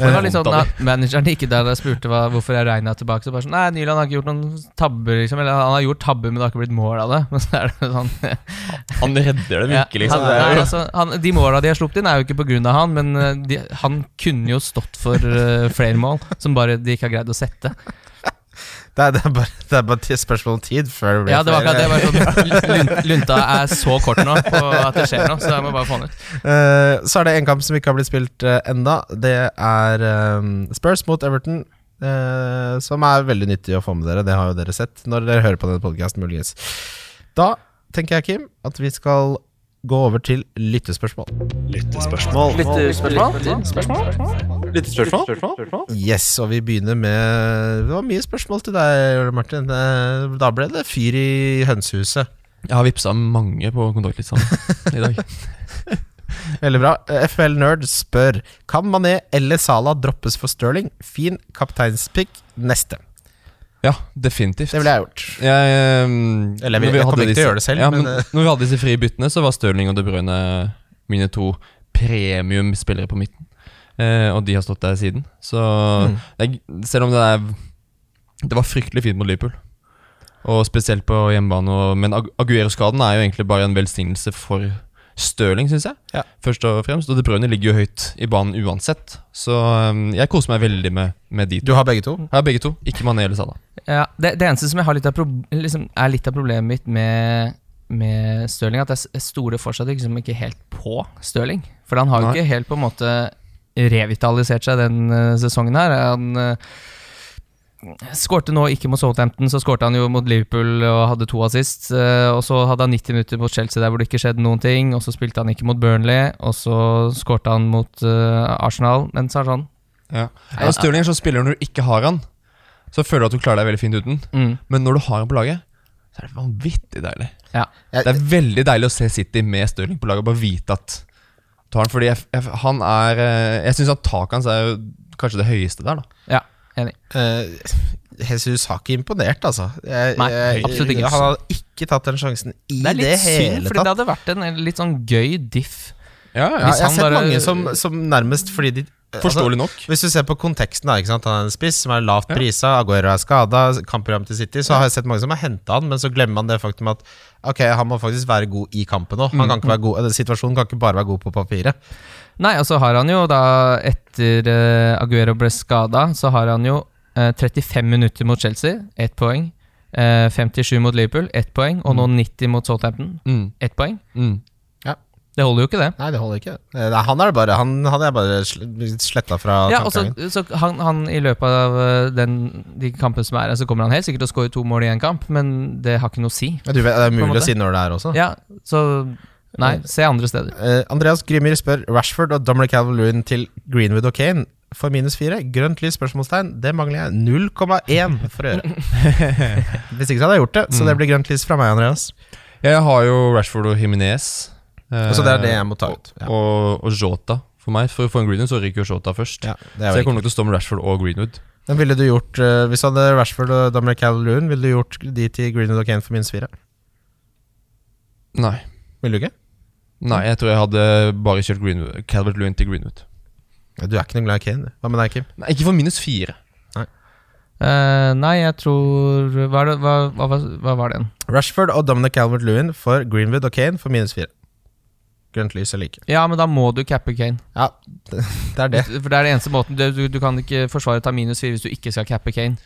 For det var Eh, litt sånn at Manageren ikke der jeg spurte hva, hvorfor jeg regna tilbake. Så bare sånn Nei, Nyland har ikke gjort noen tabber, liksom. Eller han har gjort tabber, men det har ikke blitt mål av det. Men så er det sånn Han redder dem ikke, liksom. han, Det er nei, altså, han, De måla de har sluppet inn, er jo ikke pga. han, men eh, de, han kunne jo stått for uh, flere mål, som bare de ikke har greid å sette. Det, er, det, er bare, det er bare et spørsmål om tid før det blir Ja, det var akkurat det. var sånn, lunta er så kort nå på at det skjer noe, så jeg må bare få den ut. Uh, så er det en kamp som ikke har blitt spilt uh, enda. Det er um, Spurs mot Everton. Uh, som er veldig nyttig å få med dere. Det har jo dere sett når dere hører på denne podkasten, muligens. Da tenker jeg, Kim, at vi skal gå over til lyttespørsmål. Lyttespørsmål. Lyttespørsmål Lyttespørsmål Yes, og vi begynner med Det var mye spørsmål til deg, Ole Martin. Eh, Da ble det fyr i hønsehuset. Jeg har vippsa mange på kontaktlista i dag. Veldig bra. Eh, FL Nerd spør Kan Mané eller Salah droppes for Sterling. Fin kapteinspick neste. Ja, definitivt. Det ville jeg gjort. Jeg, um, Eller jeg jeg kommer ikke til å gjøre det selv, Ja, men, men, eh. når vi hadde disse frie byttene, så var Stirling og De Bruyne mine to premiumspillere på midten. Eh, og de har stått der siden. Så Mm. er, selv om det er Det var fryktelig fint mot Liverpool. Og spesielt på hjemmebane. Og, men Ag- Aguero-skaden er jo egentlig bare en velsignelse for Stirling, syns jeg. Ja. Først og fremst. Og De Bruyne ligger jo høyt i banen uansett. Så um, jeg koser meg veldig med, med de to. Du har begge to? Jeg har begge to. Ikke Mané eller Salah. Ja, det, det eneste som jeg har litt liksom, er litt av problemet mitt med, med Stirling, at jeg stoler fortsatt liksom ikke helt på Stirling. For han har jo ikke helt på en måte revitalisert seg den uh, sesongen her. Han uh, skårte nå ikke mot Southampton, så skårte han jo mot Liverpool og hadde to assist. eh, og så hadde han 90 minutter mot Chelsea der hvor det ikke skjedde noen ting. Og så spilte han ikke mot Burnley, og så skårte han mot eh, Arsenal. Men så er det sånn Ja. Ja, Stirling er sånn spiller når du ikke har han, så føler du at du klarer deg veldig fint uten. mm, Men når du har han på laget, så er det vanvittig deilig. Ja. Det er veldig deilig å se City med Stirling på laget, og bare vite at har han. Fordi jeg, jeg, han er eh, Jeg syns at taket hans er jo kanskje det høyeste der, da. Ja, enig. Uh, Jesus har ikke imponert, altså. Jeg, Nei, absolutt ikke. Han hadde ikke tatt den sjansen i Det er litt det synd, hele fordi det hadde vært en en litt sånn gøy diff. Ja, Ja, jeg har sett bare- mange som, som nærmest fordi de altså, Forståelig nok. Hvis du ser på konteksten, da, ikke sant? han er en spiss som er lavt prisa, Aguero er skada, kampprogram til City, så har jeg sett mange som har henta han, men så glemmer man det faktum at ok, han må faktisk være god i kampen òg. Han kan ikke være god, eller Situasjonen kan ikke bare være god på papiret. Nei, og så har han jo da, etter uh, Aguero ble skada, så har han jo uh, 35 minutter mot Chelsea, ett poeng. Uh, 57 mot Liverpool, ett poeng. Og nå 90 mot Southampton, Mm. ett poeng. Mm. Det holder jo ikke, det. Nei, det holder ikke. Eh, nei, Han er det bare Han hadde jeg bare sletta fra Ja, og så, så han, han I løpet av eh, den, de kampene som er her, så kommer han helt sikkert til å skåre to mål i én kamp, men det har ikke noe å si. Ja, du vet, det er mulig å si når det er også. Ja, så Nei, se andre steder. Uh, Andreas Grimmer spør Rashford og Dominic Calvert-Lewin til Greenwood og Kane for minus fire. Grønt lys? spørsmålstegn Det mangler jeg 0,1 for å gjøre. Hvis ikke så hadde jeg gjort det, så det blir grønt lys fra meg, Andreas. Jeg har jo Rashford og Himinez. Og så det er det jeg må ta ut. Ja. Og, og Jota. For meg, for å få en Greenwood, så ryker jo Jota først. Ja, så jeg kommer nok til å stå med Rashford og Greenwood. Men ville du gjort eh, Hvis du hadde Rashford og Dominic Calvert-Lewin, ville du gjort de til Greenwood og Kane for minus fire? Nei. Ville du ikke? Nei, jeg tror jeg hadde bare kjørt Greenwood, Calvert Lewin til Greenwood. Ja, Du er ikke noe glad i Kane. du. Hva med deg, Kim? Nei, ikke for minus fire. Eh, nei, jeg tror Hva, er det, hva, hva, hva, hva var den? Rashford og Dominic Calvert-Lewin for Greenwood og Kane for minus fire. Grønt lys eller ikke. Ja, men da må du cappe Kane. Ja, det, det er det. For det er det eneste måten Du, du, du kan ikke forsvare å ta minus fire hvis du ikke skal cappe Kane.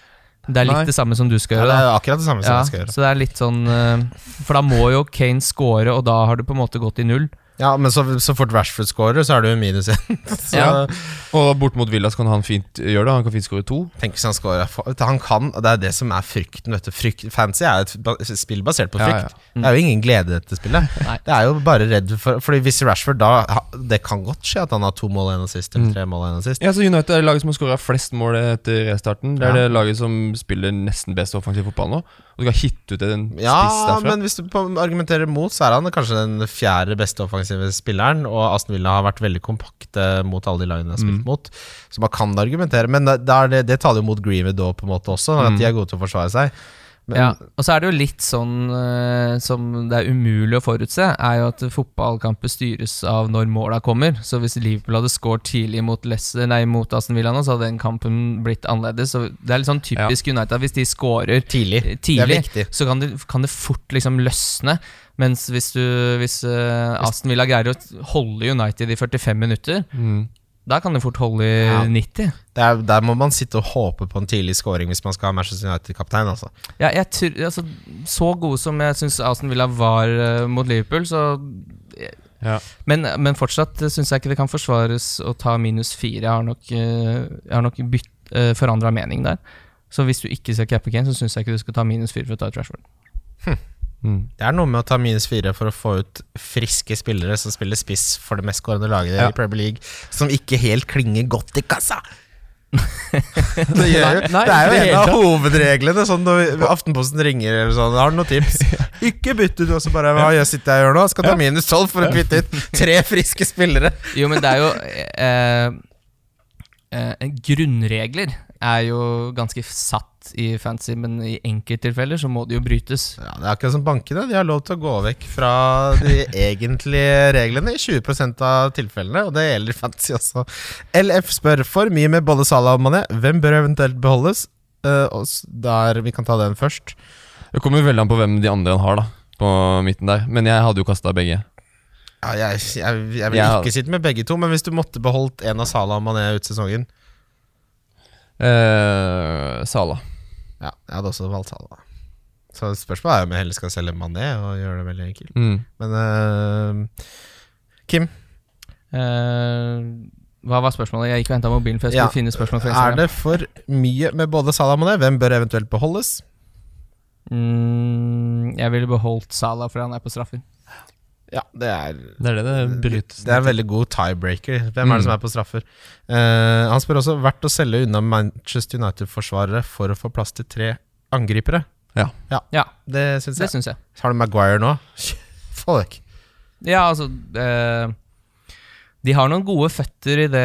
Det er litt Nei. det samme som du skal gjøre. Ja, det er akkurat det samme som Ja, jeg skal gjøre. så det er litt sånn eh, For da må jo Kane score, og da har du på en måte gått i null. Ja, Men så, så fort Rashford scorer, så er det jo minus én. Ja. Og bort mot Villa så kan han fint gjøre det. Han kan fint skåre to. tenk hvis han scorer. Han kan, og Det er det som er frykten. vet du Frykt, Fancy er et spill basert på Ja, frykt. Mm. Det er jo ingen glede i dette spillet. Det er jo bare redd for Fordi hvis Rashford da Det kan godt skje at han har to mål og sist assist, eller Mm. tre mål og sist assist. Ja, så United er det laget som har skåra flest mål etter restarten. Det er Ja. det laget som spiller nesten best offensiv fotball nå. Og du kan hitte ut en spiss Ja, derfra. men hvis du argumenterer mot, så er han kanskje den fjerde beste offensive spilleren. Og Aston Villa har vært veldig kompakte mot alle de lagene de har spilt Mm. mot. Så man kan argumentere, men det, det, det, det taler jo mot Greenwood da, på en måte også, at Mm. de er gode til å forsvare seg. Men, Ja, og så er det jo litt sånn uh, som det er umulig å forutse, er jo at fotballkamper styres av når måla kommer. Så hvis Liverpool hadde skåret tidlig mot, Leicester, nei, mot Aston Villa nå, så hadde den kampen blitt annerledes. Så det er litt sånn typisk United, hvis de skårer Tidlig. eh, tidlig, så kan det, kan det fort liksom løsne. Mens hvis, du, hvis uh, Aston Villa greier å holde United i 45 minutter, Mm. Da kan det fort holde i Ja. 90. Det er, der må man sitte og håpe på en tidlig scoring hvis man skal ha Manchester United-kaptein. Altså. Ja, jeg tror, altså, så gode som jeg syns Aston Villa var uh, mot Liverpool, så Ja. Men, men fortsatt syns jeg ikke det kan forsvares å ta minus fire. Jeg har nok, uh, jeg har nok bytt, uh, forandra mening der. Så hvis du ikke skal cappe Kane, så syns jeg ikke du skal ta minus fire for å ta Trashford. Rashford. Mm. Det er noe med å ta minus fire for å få ut friske spillere som spiller spiss for det mest skårende laget Ja. i Premier League, som ikke helt klinger godt i kassa. det, gjør, jo- Nei, det er jo det en av hovedreglene. Sånn når Aftenposten ringer eller sånn, har du noen tips? Ikke bytt ut, og så bare Hva jeg sitter jeg og gjør nå? Skal ta minus tolv for å bytte ut tre friske spillere. Jo, men det er jo eh, eh, Grunnregler er jo ganske satt i fantasy, men i enkelttilfeller så må det jo brytes. Ja, Det er akkurat som bankene. De har lov til å gå vekk fra de egentlige reglene i 20 av tilfellene, og det gjelder fantasy også. LF spør for mye med både Salah og Mané. Hvem bør eventuelt beholdes? Uh, der, Vi kan ta den først. Det kommer veldig an på hvem de andre han har, da. På midten der. Men jeg hadde jo kasta begge. Ja, jeg, jeg, jeg vil ikke sitte med begge to, men hvis du måtte beholdt en av Salah og Mané ut sesongen Eh, Sala. Ja, jeg hadde også valgt Sala. Så spørsmålet er om jeg heller skal selge Mané og gjøre det veldig enkelt. Mm. Men uh, Kim, Eh, hva var spørsmålet? Jeg gikk og henta mobilen, for jeg skulle Ja. finne spørsmål. er det for mye med både Salah og Mané? Hvem bør eventuelt beholdes? Mm, jeg ville beholdt Salah fordi han er på straffer. Ja, det er Det er det det brytes. Det er en veldig god tiebreaker. Hvem er det Mm. som er på straffer? Uh, han spør også verdt å selge unna Manchester United-forsvarere for å få plass til tre angripere. Ja. Ja, Det syns det jeg. jeg. Har du Maguire nå? Få. Ja, altså eh, De har noen gode føtter i det,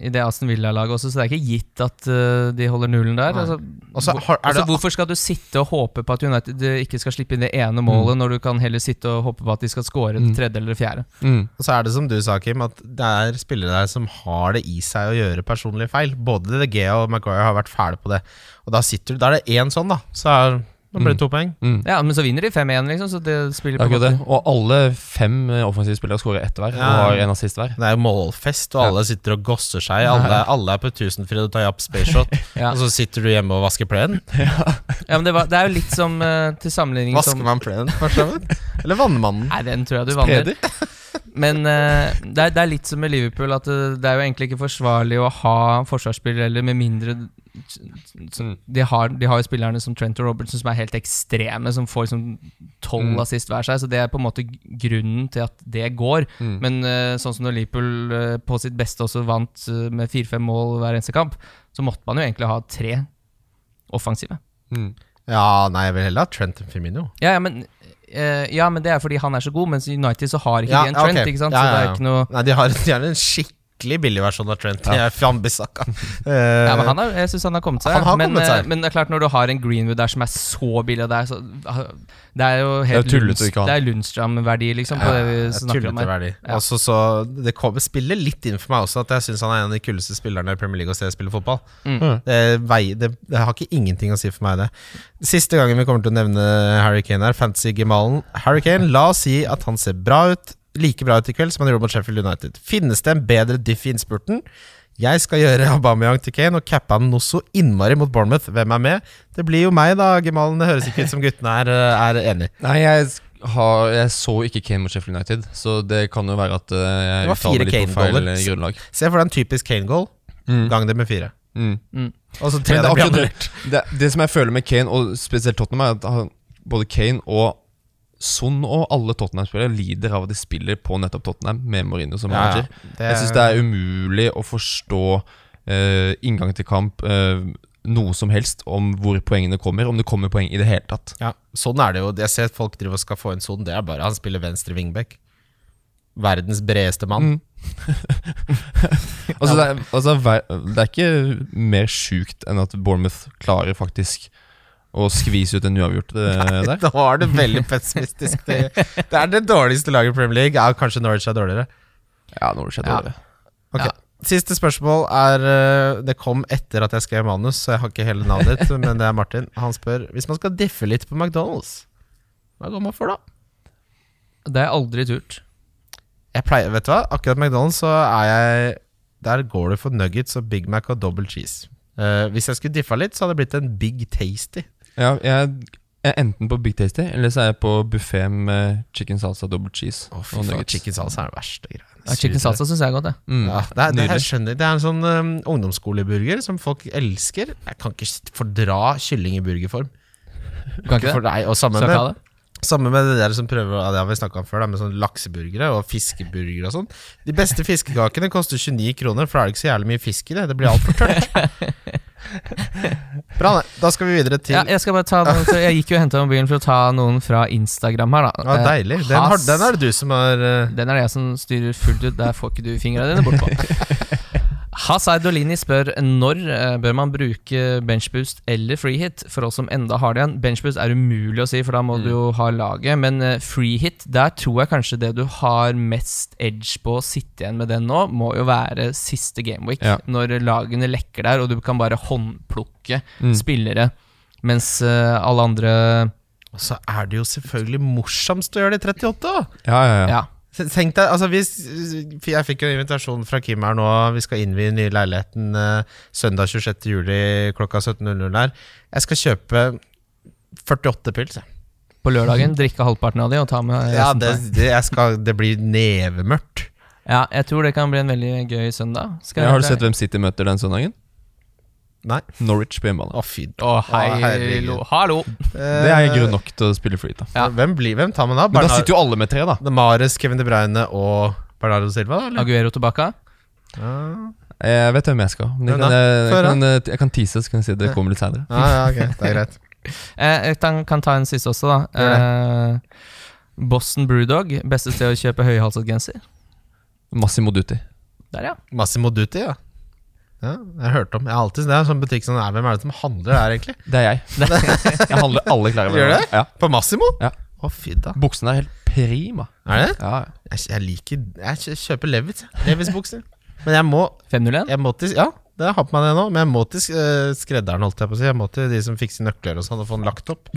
i det Aston Villa-laget også, så det er ikke gitt at uh, de holder nullen der. Altså, Og har- altså, hvorfor skal du sitte og håpe på at United eh, ikke skal slippe inn det ene målet, Mm. når du kan heller sitte og håpe på at de skal score det Mm. tredje eller det fjerde? Mm. Og så er det som du sa, Kim, at det er spillere der som har det i seg å gjøre personlige feil. Både De Gea og Maguire har vært fæle på det. Og da sitter du Da er det én sånn, da. Så er, da ble det to poeng. Mm. Ja, men så vinner de 5-1, liksom, så det spiller er på det. Og alle fem eh, offensive spillere skårer ett hver, Ja. og har en assist hver. Det er målfest, og Ja. alle sitter og gosser seg. Alle, alle er på Tusenfryd og tar japp spaceshot, Ja. og så sitter du hjemme og vasker plenen. Ja, men det, var, det er jo litt som uh, til sammenligning Vasker som man plenen, for så vidt? Eller vannmannen? Nei, den tror jeg du vanner. Men uh, det, er, det er litt som med Liverpool, at det, det er jo egentlig ikke forsvarlig å ha forsvarsspillere eller med mindre de, har, de har jo spillerne som Trent og Robertson som er helt ekstreme, som får liksom tolv Mm. assist hver seg, så det er på en måte grunnen til at det går. Mm. Men uh, sånn som når Liverpool uh, på sitt beste også vant eh, med fire-fem mål hver eneste kamp, så måtte man jo egentlig ha tre offensive. Mm. Ja, nei, jeg vil heller ha Trent enn Firmino. Ja, ja, men, eh, ja, men det er fordi han er så god, mens i United så har ikke Ja, de en Trent. Okay. ikke sant? Så det er ikke noe Nei, de har, de har en skikkelig billig versjon av Trent. Ja. Er Fambisaka. Ja, men han er, jeg syns han har kommet seg. Han har men, kommet seg. eh, men det er klart, når du har en Greenwood der som er så billig, og det er, så, det er jo helt Det er er Lundstram-verdi, liksom, på det vi snakker om her. Ja. Også så Det kommer, spiller litt inn for meg også at jeg syns han er en av de kuleste spillerne i Premier League å se spille fotball. Mm. Det, vei, det, det har ikke ingenting å si for meg, det. Siste gangen vi kommer til å nevne Harry Kane her, Fantasy-gemalen. Harry Kane, la oss si at han ser bra ut, like bra ut i kveld som han gjorde mot Sheffield United. Finnes det en bedre diff i innspurten? Jeg skal gjøre Aubameyang til Kane og cappe han noe så innmari mot Bournemouth. Hvem er med? Det blir jo meg, da, gemalen. Det høres ikke ut som guttene er, er enig. Nei, jeg, har, jeg så ikke Kane mot Sheffield United, så det kan jo være at eh, Det jeg var fire uttaler litt på feil eh, grunnlag. Se for deg en typisk Kane-goal. Mm. Gang det med fire. Mm. Og så tre det, er det, det, det som jeg føler med Kane, og spesielt Tottenham, er at han, både Kane og Son og alle Tottenham-spillere lider av at de spiller på nettopp Tottenham med Mourinho som manager. ja. manager. Jeg syns det er umulig å forstå uh, inngang til kamp, uh, noe som helst, om hvor poengene kommer, om det kommer poeng i det hele tatt. Ja, sånn er det jo. Jeg ser at folk driver og skal få en sånn. Det er bare Han spiller venstre wingback. Verdens bredeste mann. Mm. altså, det, er, altså, det er ikke mer sjukt enn at Bournemouth klarer faktisk å skvise ut en uavgjort Nei, der. Da er det veldig pessimistisk. Det, det er det dårligste laget i Premier League. Ja, kanskje Norwich er dårligere. Ja, Norwich er dårligere. Ja. Okay. Ja. Siste spørsmål er eh, Det kom etter at jeg skrev manus, så jeg har ikke hele navnet ditt, men det er Martin. Han spør hvis man skal diffe litt på McDonald's, hva går man for da? Det har jeg aldri turt. Jeg pleier, vet du hva? Akkurat McDonald's så er jeg Der går du for nuggets og Big Mac og double cheese. Uh, hvis jeg skulle diffa litt, så hadde det blitt en Big Tasty. Ja, jeg er enten på Big Tasty, eller så er jeg på buffé med chicken salsa double cheese. Å, og fy faen, chicken salsa er den verste greia. Ja, chicken salsa syns jeg er godt, jeg. Mm. Ja, det, er, det, er, skjønner, det er en sånn um, ungdomsskoleburger som folk elsker. Jeg kan ikke fordra kylling i burgerform. Du kan ikke For det? deg, og sammen med sammen det? Samme med det der som prøver ja, Det har vi snakka om før, da, med sånn lakseburgere og fiskeburgere og sånn. De beste fiskekakene koster 29 kroner, for da er det ikke så jævlig mye fisk i det. Det blir altfor tørt. Bra, nei. Da skal vi videre til Ja, jeg skal bare ta noen, så Jeg gikk jo og henta mobilen for å ta noen fra Instagram her, da. ja, Deilig. Den, har, den er det du som har uh... Den er det jeg som styrer fullt ut. Der får ikke du fingra dine bortpå. Hasaid Dolini spør når eh, bør man bruke benchboost eller freehit. For oss som enda har det igjen. Benchboost er umulig å si, for da må du jo ha laget. Men eh, freehit, der tror jeg kanskje det du har mest edge på å sitte igjen med den nå, må jo være siste gameweek. Ja. Når lagene lekker der, og du kan bare håndplukke Mm. spillere. Mens eh, alle andre Og så er det jo selvfølgelig morsomst å gjøre det i 38. da. Ja, ja, ja. Ja. Tenk deg, altså hvis Jeg fikk jo en invitasjon fra Kim her nå. Vi skal innvie den nye leiligheten eh, søndag 26. juli klokka 17.00 her. Jeg skal kjøpe 48 pils. jeg. På lørdagen drikke halvparten av de og ta med Ja, det, det, jeg skal, det blir nevemørkt. Ja, jeg tror det kan bli en veldig gøy søndag. Skal Ja, har du sett hvem City møter den søndagen? Nei. Norwich på hjemmebane. Å, fy Å, hei, lo, hallo! Det er grunn nok til å spille free, da. Ja. Hvem, blir, hvem tar man da? Men da sitter jo alle med tre, da. Mares, Kevin De Bruyne og Bernardo Silva? eller? Aguero tilbake? Ja. Jeg vet hvem jeg skal. Men jeg kan, jeg, jeg, kan, eh, jeg kan tease, så kan jeg si det kommer litt seinere. Ja, ja, ok, det er greit. Eh, jeg kan, kan ta en siste også, da. Eh, Boston Brewdog. Beste sted å kjøpe høyhalset genser. Massimo Dutti. Der, ja. Massimo Dutti, ja. Ja. Jeg har hørt om Jeg har alltid Det er en sånn butikk som er Hvem er det som handler der, egentlig? Det er jeg. jeg handler alle klær. Gjør det? Ja. På Massimo? Ja. Å, fy da. Buksene er helt prima. Er det? Ja, ja. Jeg, jeg liker Jeg kjøper Levis. Levis-bukser. Men jeg må, 501. jeg må til Ja, det har på meg det nå. Men jeg må til eh, skredderen, holdt jeg på å si. Jeg må til de som fikser nøkler og sånn, og få den lagt opp.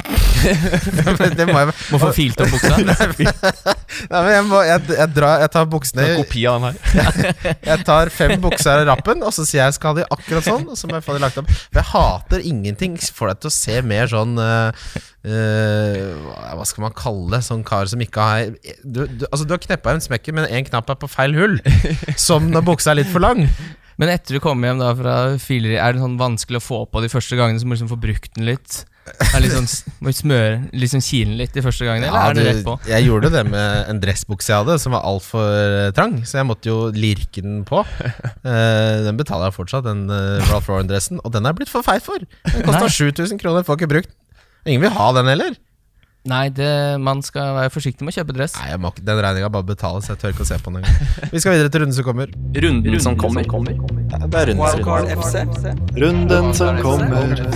det må jeg Må få filt opp buksa. Nei, men jeg, må, jeg, jeg, drar, jeg tar buksene En kopi av den her. Jeg tar fem bukser av rappen, og så sier jeg skal ha de akkurat sånn. Og så må jeg få de lagt opp For jeg hater ingenting får deg til å se mer sånn uh, Uh, Hva skal man kalle det? Sånn kar som ikke har Du, du, altså, du har kneppa en smekker, men én knapp er på feil hull. Som når buksa er litt for lang. Men etter du kommer hjem da fra fileri, er det sånn vanskelig å få på de første gangene, så må du liksom få brukt den litt? Er sånn, må smøre liksom kilen litt de første gangene, eller Ja, er det rett på? jeg gjorde det med en dressbukse jeg hadde, som var altfor trang. Så jeg måtte jo lirke den på. Eh, den betaler jeg fortsatt, den uh, Ralph Lauren-dressen. Og den er jeg blitt for feit for. Den kosta 7000 kroner, får ikke brukt den. Ingen vil ha den heller. Nei, det, man skal være forsiktig med å kjøpe dress. Nei, jeg må Den regninga bare betales. Jeg tør ikke å se på den engang. Vi skal videre til runden som kommer. Runden som kommer. Det er runden som Runden som kommer.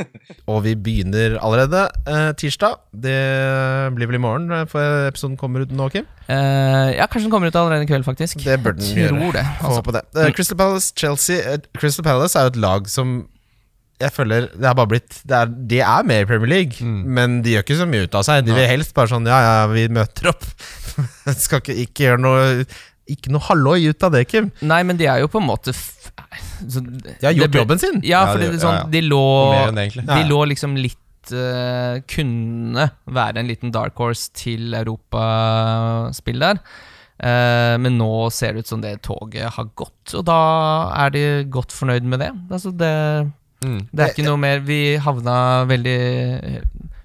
Og vi begynner allerede eh, tirsdag. Det blir vel i morgen, eh, for episoden kommer ut nå, Kim? Eh, ja, kanskje den kommer ut allerede i kveld, faktisk. Det burde den gjøre. det. Altså. det. Eh, Crystal Palace, Chelsea eh, Crystal Palace er jo et lag som jeg føler Det har bare blitt det er, De er med i Premier League, Mm. men de gjør ikke så mye ut av seg. De vil helst bare sånn Ja, ja, vi møter opp. Skal ikke, ikke gjøre noe Ikke noe halloi ut av det, Kim. Nei, men de er jo på en måte f så, De har gjort det ble- jobben sin. Ja, Ja, de, sånn, ja, ja. de lå det, De lå liksom litt uh, Kunne være en liten dark horse til europaspill der. Uh, men nå ser det ut som det toget har gått, og da er de godt fornøyd med det. Altså det, Mm. det er ikke noe mer Vi havna veldig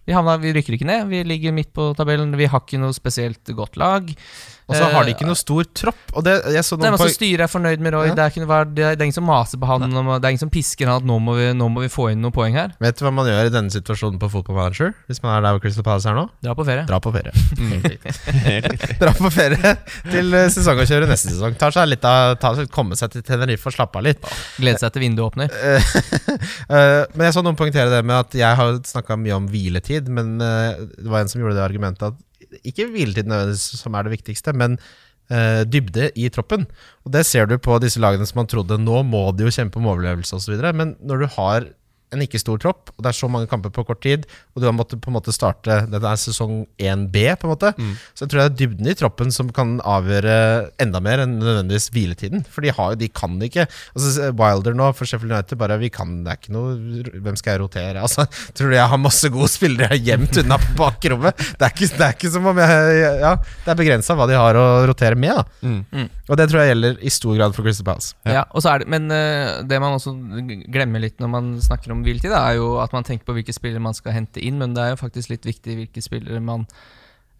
vi, havna, vi rykker ikke ned, vi ligger midt på tabellen. Vi har ikke noe spesielt godt lag. Og så har de Eh, ikke noe stor tropp. Og det, jeg så noen men altså, på, Styret er fornøyd med Roy. Ja. Det, er ikke det, er, det er ingen som maser på han. Det er ingen som pisker han at nå må, vi, nå må vi få inn noen poeng her. vet du hva man gjør i denne situasjonen på Football Manager? Hvis man er der hvor Crystal Palace er nå? Dra på ferie. Dra på ferie. Mm. Dra på ferie til eh, sesongavkjøret neste sesong. Tar seg litt av, tar, komme seg til Tenerife og slappe av litt. Glede seg til vinduet åpner. Eh, men jeg så noen poengtere det med at jeg har snakka mye om hviletid, men eh, det var en som gjorde det argumentet at ikke hviletid nødvendigvis som er det viktigste, men eh, dybde i troppen. Og det ser du på disse lagene som man trodde nå må de jo kjempe om overlevelse osv. Men når du har en ikke stor tropp, og det er så mange kamper på kort tid, og du har måttet på en måte starte Dette er sesong 1B, på en måte. Så jeg tror det er dybden i troppen som kan avgjøre enda mer enn nødvendigvis hviletiden. For de, har, jo- de kan ikke altså, Wilder nå for Sheffield United bare vi kan, Det er ikke noe Hvem skal jeg rotere? Altså, tror du jeg har masse gode spillere gjemt unna på bakrommet? Det er ikke, det er ikke som om jeg Ja, det er begrensa hva de har å rotere med, da. Mm. Og det tror jeg gjelder i stor grad for Crystal Palace. Ja. og så er det, men uh, det man også glemmer litt når man snakker om da, er jo at man tenker på hvilke spillere man skal hente inn, men det er jo faktisk litt viktig hvilke spillere man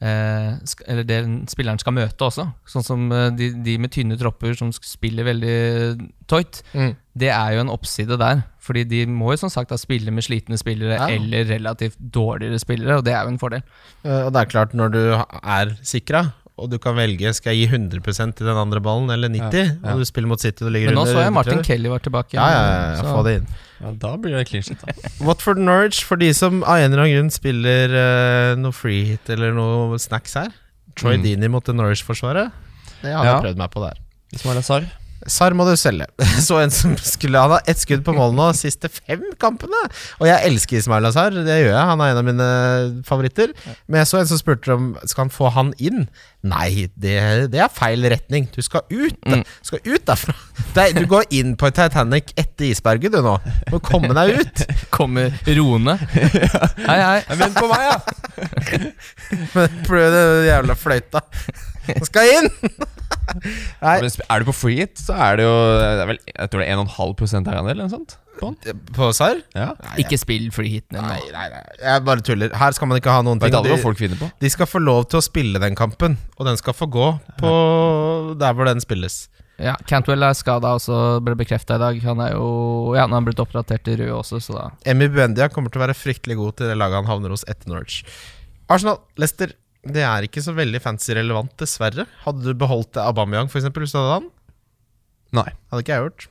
eh, sk Eller det spilleren skal møte også. Sånn som eh, de, de med tynne tropper som spiller veldig tøyt. Mm. Det er jo en oppside der. Fordi de må jo som sagt da spille med slitne spillere Ja. eller relativt dårligere spillere, og det er jo en fordel. Eh, Og det er klart, når du er sikra, og du kan velge skal jeg gi 100% til den andre ballen eller 90, Ja, ja. og du spiller mot City og ligger Men nå under så jeg Martin. Kelly var tilbake. Ja, ja, ja, ja, få det inn. Ja, Da blir det clean shit. Da. Watford Norwich, for de som av en eller annen grunn spiller uh, noe free hit eller noe snacks her. Troy Mm. Dini mot Norwich-forsvaret. Det hadde Ja. jeg prøvd meg på der. Ismail Azar. Sar må du selge. Så en som skulle Han har ett skudd på mål nå, siste fem kampene. Og jeg elsker Ismail Azar, det gjør jeg. Han er en av mine favoritter. Men jeg så en som spurte om Skal han få han inn. Nei, det, det er feil retning. Du skal ut. Mm. Du skal ut derfra. Er, du går inn på Titanic etter isberget, du nå. Du må komme deg ut. Kommer roende. Hei, hei. Vent på meg, ja! Men prøv det jævla fløyta. Han skal inn! Nei, er du på free hit, så er det jo det er vel, Jeg tror det er 1,5 herandel eller noe sånt. På på Sar? Ja. Ikke spill free hit Nei, nå. nei, nei. Jeg bare tuller. Her skal man ikke ha noen ting. Hva De- folk på. De skal få lov til å spille den kampen, og den skal få gå på der hvor den spilles. Ja, Cantwell er skada også, ble bekrefta i dag. Han er jo Ja, han har blitt oppdatert i rød også, så da Emi Buendia kommer til å være fryktelig god til det laget han havner hos etter Norwich. Arsenal, Leicester, det er ikke så veldig fancy relevant, dessverre. Hadde du beholdt Aubameyang, eksempel, hvis du hadde han? Nei. Hadde ikke jeg gjort.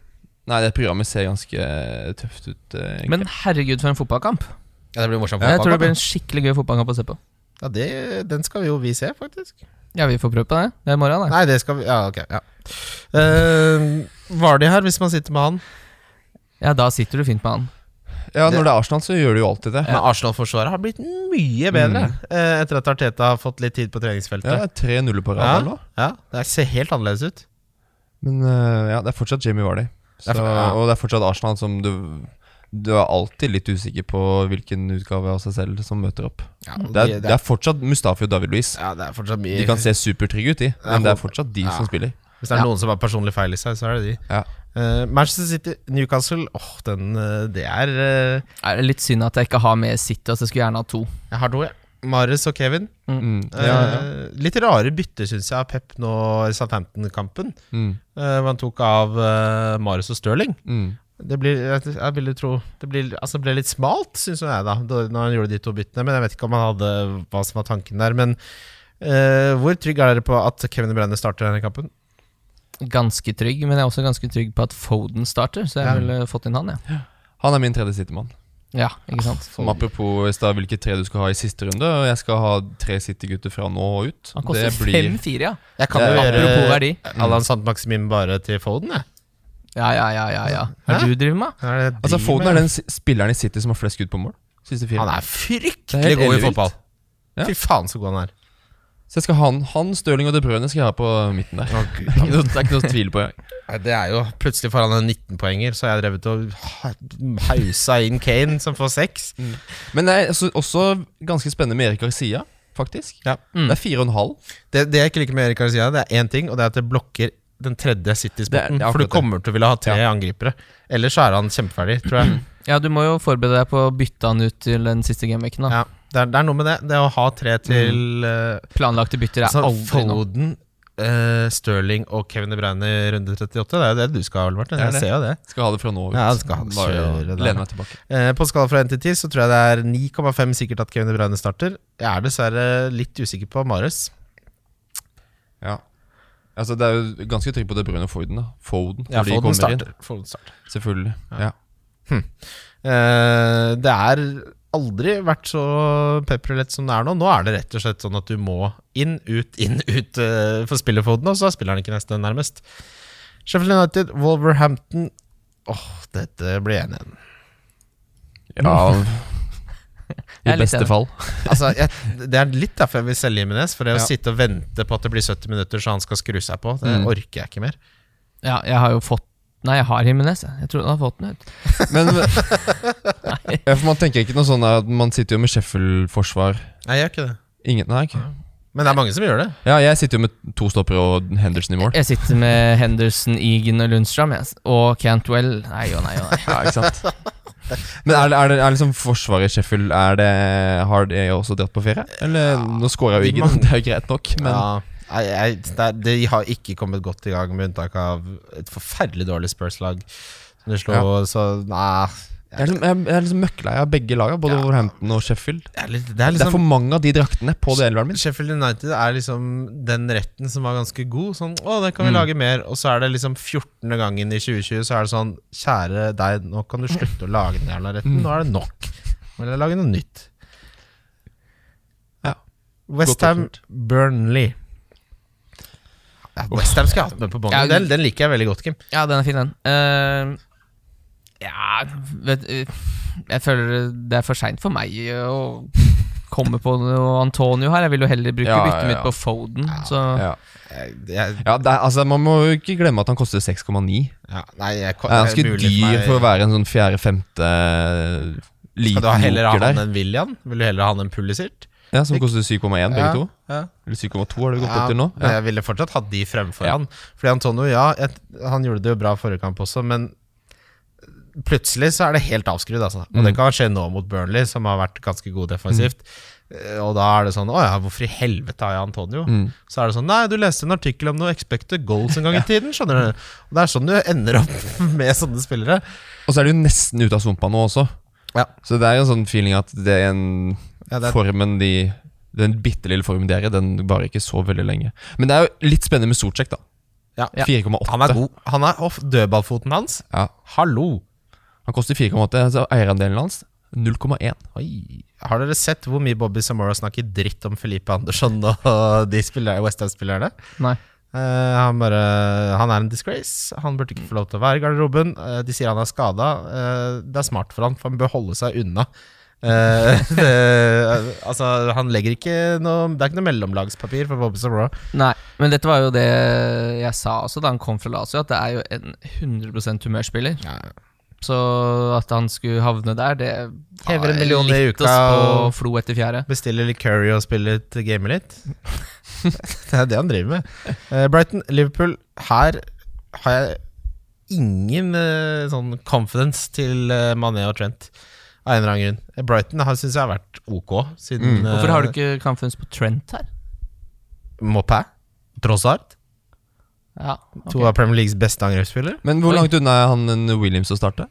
Nei, det programmet ser ganske eh, tøft ut. eh, egentlig. Men herregud, for en fotballkamp! Ja, det blir morsomt. Jeg tror det blir en skikkelig gøy fotballkamp å se på. Ja, det, Den skal vi jo vi se, faktisk. Ja, vi får prøve på det. Det er i morgen, da. Nei, det skal vi Ja, ok. Ja. Uh, var de her, hvis man sitter med han? Ja, da sitter du fint med han. Ja, Når det er Arsenal, så gjør du jo alltid det. Men Arsenal-forsvaret har blitt mye bedre eh, etter at Arteta har fått litt tid på treningsfeltet. Ja, Tre nuller på rad Ja. noe. Ja, Det ser helt annerledes ut. Men eh, ja, det er fortsatt Jamie Vardy. Så, Det er ja. Og det er fortsatt Arsenal som du Du er alltid litt usikker på hvilken utgave av seg selv som møter opp. Ja, Det er, det er fortsatt Mustafi og David Luiz. ja, det er fortsatt mye De kan se supertrygge ut, de, men det er fortsatt de Ja. som spiller. Hvis det er Ja. noen som har personlig feil i seg, så er det de. Eh, Manchester City, Newcastle Åh, den uh, Det er uh, Er det litt synd at jeg ikke har med City, altså jeg skulle gjerne ha to. Jeg har to, ja. Marius og Kevin. Mm. Eh, Ja, ja. Litt rare bytter, syns jeg, av Pep nå i Southampton-kampen. Mm. Uh, man tok av uh, Marius og Stirling. Mm. Det blir, jeg, jeg ville tro Det blir, altså, det ble litt smalt, syns jeg, da når han gjorde de to byttene. Men jeg vet ikke om han hadde hva som var tanken der. Men eh, hvor trygg er dere på at Kevin Brenner starter denne kampen? Ganske trygg, men jeg er også ganske trygg på at Foden starter, så jeg Ja. ville fått inn han, ja. Han er min tredje City-mann. Ja, ikke sant? Som apropos i stad hvilke tre du skal ha i siste runde. Jeg skal ha tre City-gutter fra nå og ut. Han koster fem fire, 5-4, ja. Jeg kan jo Apropos verdi. Allan Sant Maximin bare til Foden, jeg. Ja, ja, ja, ja, ja. Hva er det du driver med? Er det Altså Foden med? er den spilleren i City som har flest skudd på mål. Siste fire. Han er fryktelig god i fotball. Ja. Fy faen, så god han er. Så jeg skal ha han, han Stirling og De Bruyne skal jeg ha på midten der. Å, Det er ikke noe, det er ikke noe tvil på. Nei, Det er jo Plutselig foran han en 19-poenger, så har jeg drevet og ha- hausa inn Kane, som får seks. Men det er også, også ganske spennende med Erik Garcia, faktisk. Ja. Mm. Det er fire og en halv. Det, det jeg ikke liker med Erik Garcia, det er én ting, og det er at det blokker den tredje City-sporten. Det er- For du akkurat det. kommer til å ville ha tre Ja. angripere. Ellers så er han kjempeferdig, tror jeg. Ja, du må jo forberede deg på å bytte han ut til den siste gameweeken, da. Ja, det, er, det er noe med det. Det å ha tre til mm. Planlagte bytter er altså, aldri. Foden, uh, Sterling og Kevin De Bruyne i runde 38. Det er jo det du skal ha, Albert. Er Jeg ser jo det. Skal ha det fra nå ut. Ja, skal ha det. Bare lene meg tilbake. Uh, på skala fra 1 til 10 så tror jeg det er 9,5 sikkert at Kevin De Bruyne starter. Jeg er dessverre litt usikker på Mares. Ja. Altså, det er jo ganske trygg på De Bruyne og Foden. da Foden, Ja, Foden starter. Foden starter. Selvfølgelig. Ja. Eh, det er aldri vært så pepperlett som det er nå. Nå er det rett og slett sånn at du må inn, ut, inn, ut uh, for å og så spiller han ikke neste nærmest. Sheffield United, Wolverhampton Åh, dette blir 1-1. ja. I beste fall. Altså, jeg, det er litt derfor jeg vil selge Jimenez. For det å sitte og vente på at det blir 70 minutter så han skal skru seg på, det Mm. orker jeg ikke mer. Ja, jeg har jo fått Nei, jeg har Jimenez, jeg. Trodde han hadde fått den ut. Men ja, for man tenker ikke noe sånn at man sitter jo med Sheffield-forsvar. Nei, jeg gjør ikke det. Ingen, nei, ikke. Men det er mange som gjør det. Ja, jeg sitter jo med to stoppere og Henderson i mål. Jeg sitter med Henderson, Egan og Lundstrøm, jeg. Og Cantwell. Nei og nei og nei. Ja, ikke sant? Men er det, er det er liksom forsvaret i Sheffield Er det, Har de også dratt på ferie? Eller Nå skåra jo Egan, det er jo greit nok, men ja, jeg, jeg, det de har ikke kommet godt i gang, med unntak av et forferdelig dårlig Spurs-lag. Som de slo, så nei jeg er liksom, jeg, jeg er liksom møkklei av begge lagene, både Ja. Wolverhampton og Sheffield. det er, litt, det er Det er liksom for mange av de draktene på det elveren min. Sheffield United er liksom den retten som var ganske god. Sånn, å, den kan vi Mm. lage mer Og så er det liksom 14. gangen i 2020 Så er det sånn Kjære deg, nå kan du slutte å lage den jævla retten. Nå er det nok. Nå vil jeg lage noe nytt. Ja. Westham Burnley. Ja, Westham skulle jeg hatt med på båndet. Ja, Den, den liker jeg veldig godt, Kim. Ja, den er fin, den. Uh, ja vet, eh, Jeg føler det er for seint for meg å komme på noe Antonio her. Jeg vil jo heller bruke Ja, byttet ja, mitt på Foden. Så Ja, Jeg, jeg, ja det er, altså Man må jo ikke glemme at han koster 6,9. ja, nei, jeg, Det er ganske dyr for å være en sånn fjerde-femte liten Skal du heller ha han enn William? Vil du heller ha han enn Pulisic? Ja, Som koster 7,1 begge Ja, to. ja. Eller 7,2 har det gått Ja, opp til nå. Ja. Jeg ville fortsatt hatt de fremfor han. Fordi Antonio, ja, et, han gjorde det jo bra forrige kamp også, men plutselig så er det helt avskrudd, altså. Og Mm. det kan skje nå mot Burnley, som har vært ganske god defensivt. Mm. Og da er det sånn Å ja, hvorfor i helvete har jeg Antonio? Mm. Så er det sånn Nei, du leste en artikkel om noe expected goals en gang i tiden, skjønner du. Og det er sånn du ender opp med sånne spillere. Og så er du jo nesten ute av sumpa nå også. Ja. Så det er jo en sånn feeling at det er en Ja, det er, formen de Den bitte lille formen de er i, den varer ikke så veldig lenge. Men det er jo litt spennende med Sortsjek, da. ja. 4,8. Han er god. Han er off dødballfoten hans. Ja. Hallo! Han koster 4,8, altså eierandelen hans 0,1. Oi. Har dere sett hvor mye Bobby Samora snakker dritt om Felipe Andersson og de spillere- Westham-spillerne? nei. Uh, han bare Han er en disgrace. Han burde ikke få lov til å være i garderoben. Uh, de sier han er skada. det er smart for han, for han bør holde seg unna. Eh, det, altså, han legger ikke noe Det er ikke noe mellomlagspapir for Bobby Samora. Nei, men dette var jo det jeg sa også da han kom fra Lazio, at det er jo en 100% humørspiller. Så at han skulle havne der, det Hever en million i uka og- flo etter fjerde. Bestiller litt curry og spiller litt game litt. det er det han driver med. Uh, Brighton, Liverpool. Her har jeg ingen uh, sånn confidence til Mané og Trent. Av en eller annen grunn. Eh, Brighton syns jeg har vært ok siden Mm. Hvorfor har du ikke confidence på Trent her? Mopé? Trossart? Ja, To av Premier Leagues beste angrepsspillere. Men hvor langt unna er han en Williams å starte?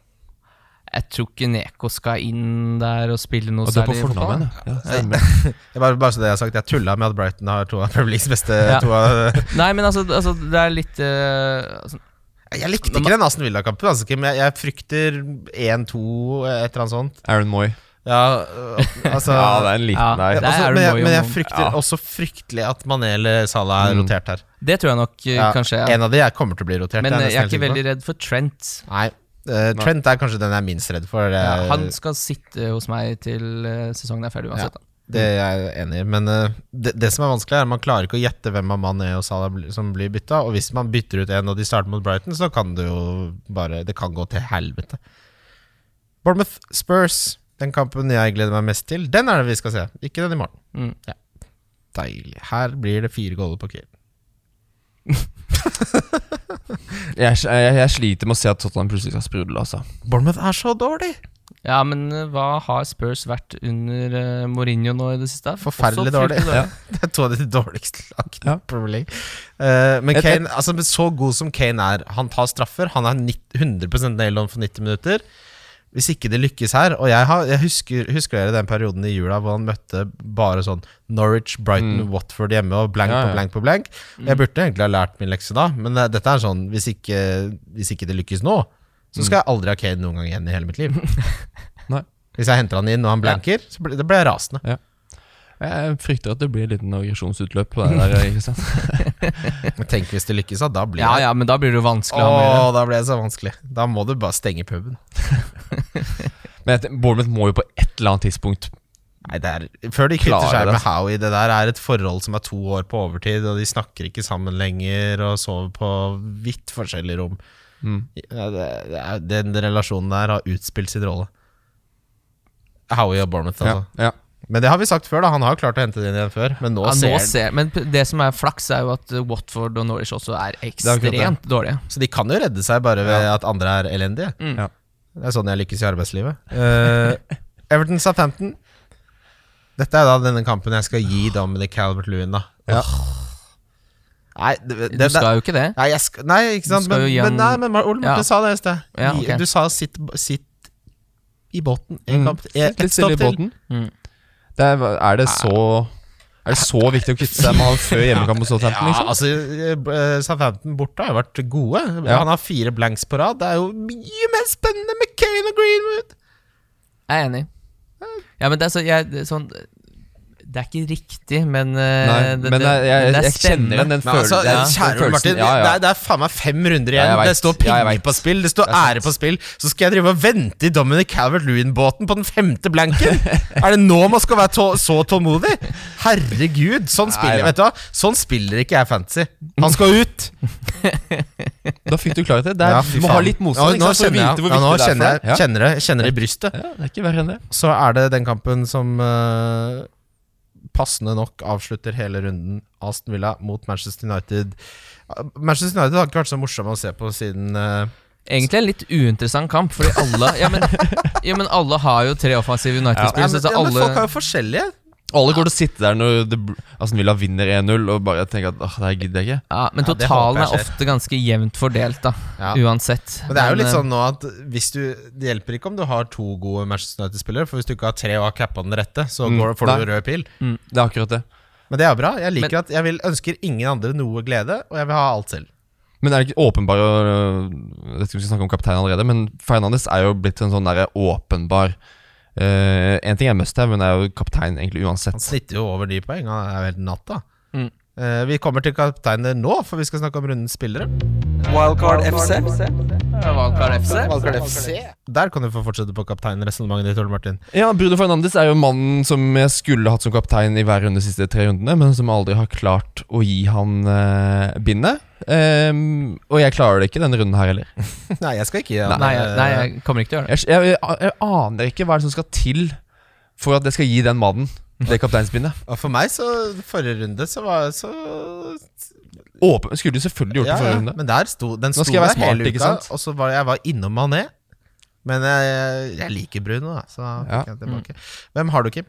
Jeg tror ikke Neko skal inn der og spille noe Og du er på særlig fornavn, ja. ja bare, bare så det jeg har sagt. Jeg tulla med at Brighton har to av Premier Leagues beste Ja. to av, Nei, men altså, altså det er litt uh, altså, Jeg likte ikke den Aston Villa-kampen. Altså, Kim. jeg, jeg frykter 1-2, et eller annet sånt. Aaron Moy. Ja, øh, altså Ja, det er en liten Ja. der. Er også, men, jeg, men jeg frykter Ja. også fryktelig at Mané eller Salah er Mm. rotert her. Det tror jeg nok eh, Ja, kanskje. Ja. En av de jeg kommer til å bli rotert. Men det eh, jeg er ikke veldig redd for Trent. Nei. uh, Trent er kanskje den jeg er minst redd for. Ja, han skal sitte hos meg til sesongen er ferdig uansett. da. Det er jeg enig i. Men eh, det, det som er vanskelig, er at man klarer ikke å gjette hvem av Mané og Salah som blir bytta. Og hvis man bytter ut en og de starter mot Brighton, så kan det jo bare Det kan gå til helvete. Bournemouth Spurs, den kampen jeg gleder meg mest til, den er det vi skal se. Ikke den i morgen. Mm. Deilig. Her blir det fire goller på Kiel. Jeg, jeg, jeg sliter med å se at Tottenham plutselig skal sprudle, altså. Bournemouth er så dårlig! Ja, men eh, hva har Spurs vært under uh, Mourinho nå i det siste? Forferdelig Også dårlig. fryktelig Ja. Det er to av de dårligste lagene Ja. i Premier League. Eh, men Et- Kane, altså, så god som Kane er, han tar straffer. Han er 90, 100 nail on for 90 minutter. Hvis ikke det lykkes her Og jeg, har, jeg husker, husker dere den perioden i jula hvor han møtte bare sånn Norwich, Brighton, Mm. Watford hjemme og blank Ja, på blank på blank. Jeg burde egentlig ha lært min lekse da, men dette er sånn hvis ikke, hvis ikke det lykkes nå, så skal jeg aldri ha Kane noen gang igjen i hele mitt liv. Nei. Hvis jeg henter han inn og han blanker, så blir, det blir jeg rasende. Jeg frykter at det blir et liten aggresjonsutløp på det der. Ikke sant? Men tenk hvis det lykkes, da. blir det Ja, ja, men da blir det jo vanskelig Åh, da blir det så vanskelig. Da må du bare stenge puben. Men Bournemouth må jo på et eller annet tidspunkt Nei, det er, Før de kvitter seg med. Howie, det der er et forhold som er to år på overtid, og de snakker ikke sammen lenger og sover på vidt forskjellige rom. Mm. Ja, det, det den relasjonen der har utspilt sin rolle. Howie og Bournemouth, ja, altså. ja. Men det har vi sagt før, da. Han har jo klart å hente det inn igjen før, men nå Ja, ser nå ser, men det som er flaks, er jo at Watford og Norwich også er er ekstremt dårlige. Så de kan jo redde seg bare ved at andre er elendige. Mm. Ja. Det er sånn jeg lykkes i arbeidslivet. Uh, Everton Southampton. Dette er da denne kampen jeg skal gi Dominic Calvert-Lewin, da. Ja. Åh. Nei, det, det, Du skal jo ikke det. Nei, jeg skal, nei, ikke sant. Men, gi men, nei, men Ole Martin Ja. sa det i sted. Ja, okay. Du sa sitt, sitt i båten en Mm. kamp. Ett Litt stille stopp i til. Mm. Det er, er det så Er det så viktig å kvitte seg med han før hjemmekamp mot Southampton? Ja, Liksom? altså eh, Southampton borte har jo vært gode. Ja. Han har fire blanks på rad. Det er jo mye mer spennende med Kane og Greenwood. Jeg er enig. Ja, men det er, så, jeg, sånn Det er ikke riktig, men eh, Nei, det, men det, jeg, jeg, er jeg kjenner den, den følelsen. altså, kjære den følelsen. Martin, Ja, ja. Det, er, det er faen meg fem runder igjen. Ja, det står penger på spill, det står Det ære på spill. Så skal jeg drive og vente i Dominic Calvert-Lewin-båten på den femte blanken? er det nå man skal være tå så tålmodig? Herregud, sånn Nei, spiller da. Vet du hva? Sånn spiller ikke jeg fantasy. Han skal ut! Da fikk du klarhet. Det er, Ja, du må ha litt motstand Ja, nå ikke sant, for å kjenner jeg, vite hvor ja, nå viktig det er kjenner jeg, kjenner det, kjenner det i brystet. Det er ikke verre enn det. Så er det den kampen som eh, passende nok avslutter hele runden. Aston Villa mot Manchester United. Manchester United har ikke vært så morsomme å se på siden uh, Egentlig en litt uinteressant kamp, fordi alle Ja, men, ja, men alle har jo tre offensive ja, United-spillere, men, ja, men alle folk har jo forskjellige. Alle går til å sitte der når det, altså, Villa vinner 1-0 og bare tenker at åh, det her gidder jeg ikke. ja, Men Ja, det totalen håper er skjer. ofte ganske jevnt fordelt, da. Ja. Uansett. Men det er jo litt eh, sånn nå at hvis du Det hjelper ikke om du har to gode Manchester United-spillere, for hvis du ikke har tre og har cappa den rette, så Mm, går, får du rød pil. Det er akkurat det. Men det er bra. Jeg liker at jeg vil, ønsker ingen andre noe glede, og jeg vil ha alt selv. Men er det ikke åpenbar øh, Dette skal vi snakke om kaptein allerede, men Fernandes er jo blitt en sånn derre åpenbar øh, En ting er must have, men er jo kaptein egentlig uansett. Han snitter jo over de poengene, Han er jo helt natta. Mm. Uh, vi kommer til kapteiner nå, for vi skal snakke om rundens spillere. Wildcard FC. Wildcard FC. Wildcard FC. Der kan du få fortsette på kapteinresonnementet ditt, Ole Martin. Ja, Bruno Fernandes er jo mannen som jeg skulle hatt som kaptein i hver runde de siste tre rundene, men som aldri har klart å gi han uh, bindet. Ehm, og jeg klarer det ikke denne runden her heller. Nei, jeg skal ikke gjøre det Nei, jeg, nei, jeg kommer ikke til å gjøre det. Jeg, jeg, jeg, jeg aner ikke hva er det som skal til for at jeg skal gi den mannen det kapteinsbindet. Og for meg, så forrige runde, så var så Åpen, skulle du selvfølgelig gjort det Ja, forrige ja, runde. men der sto den Nå sto skal jeg være der hele uka, sant? og så var jeg var innom Mané. Men jeg, jeg liker Bruno, da, så fikk Ja. jeg tilbake. Hvem har du, Kim?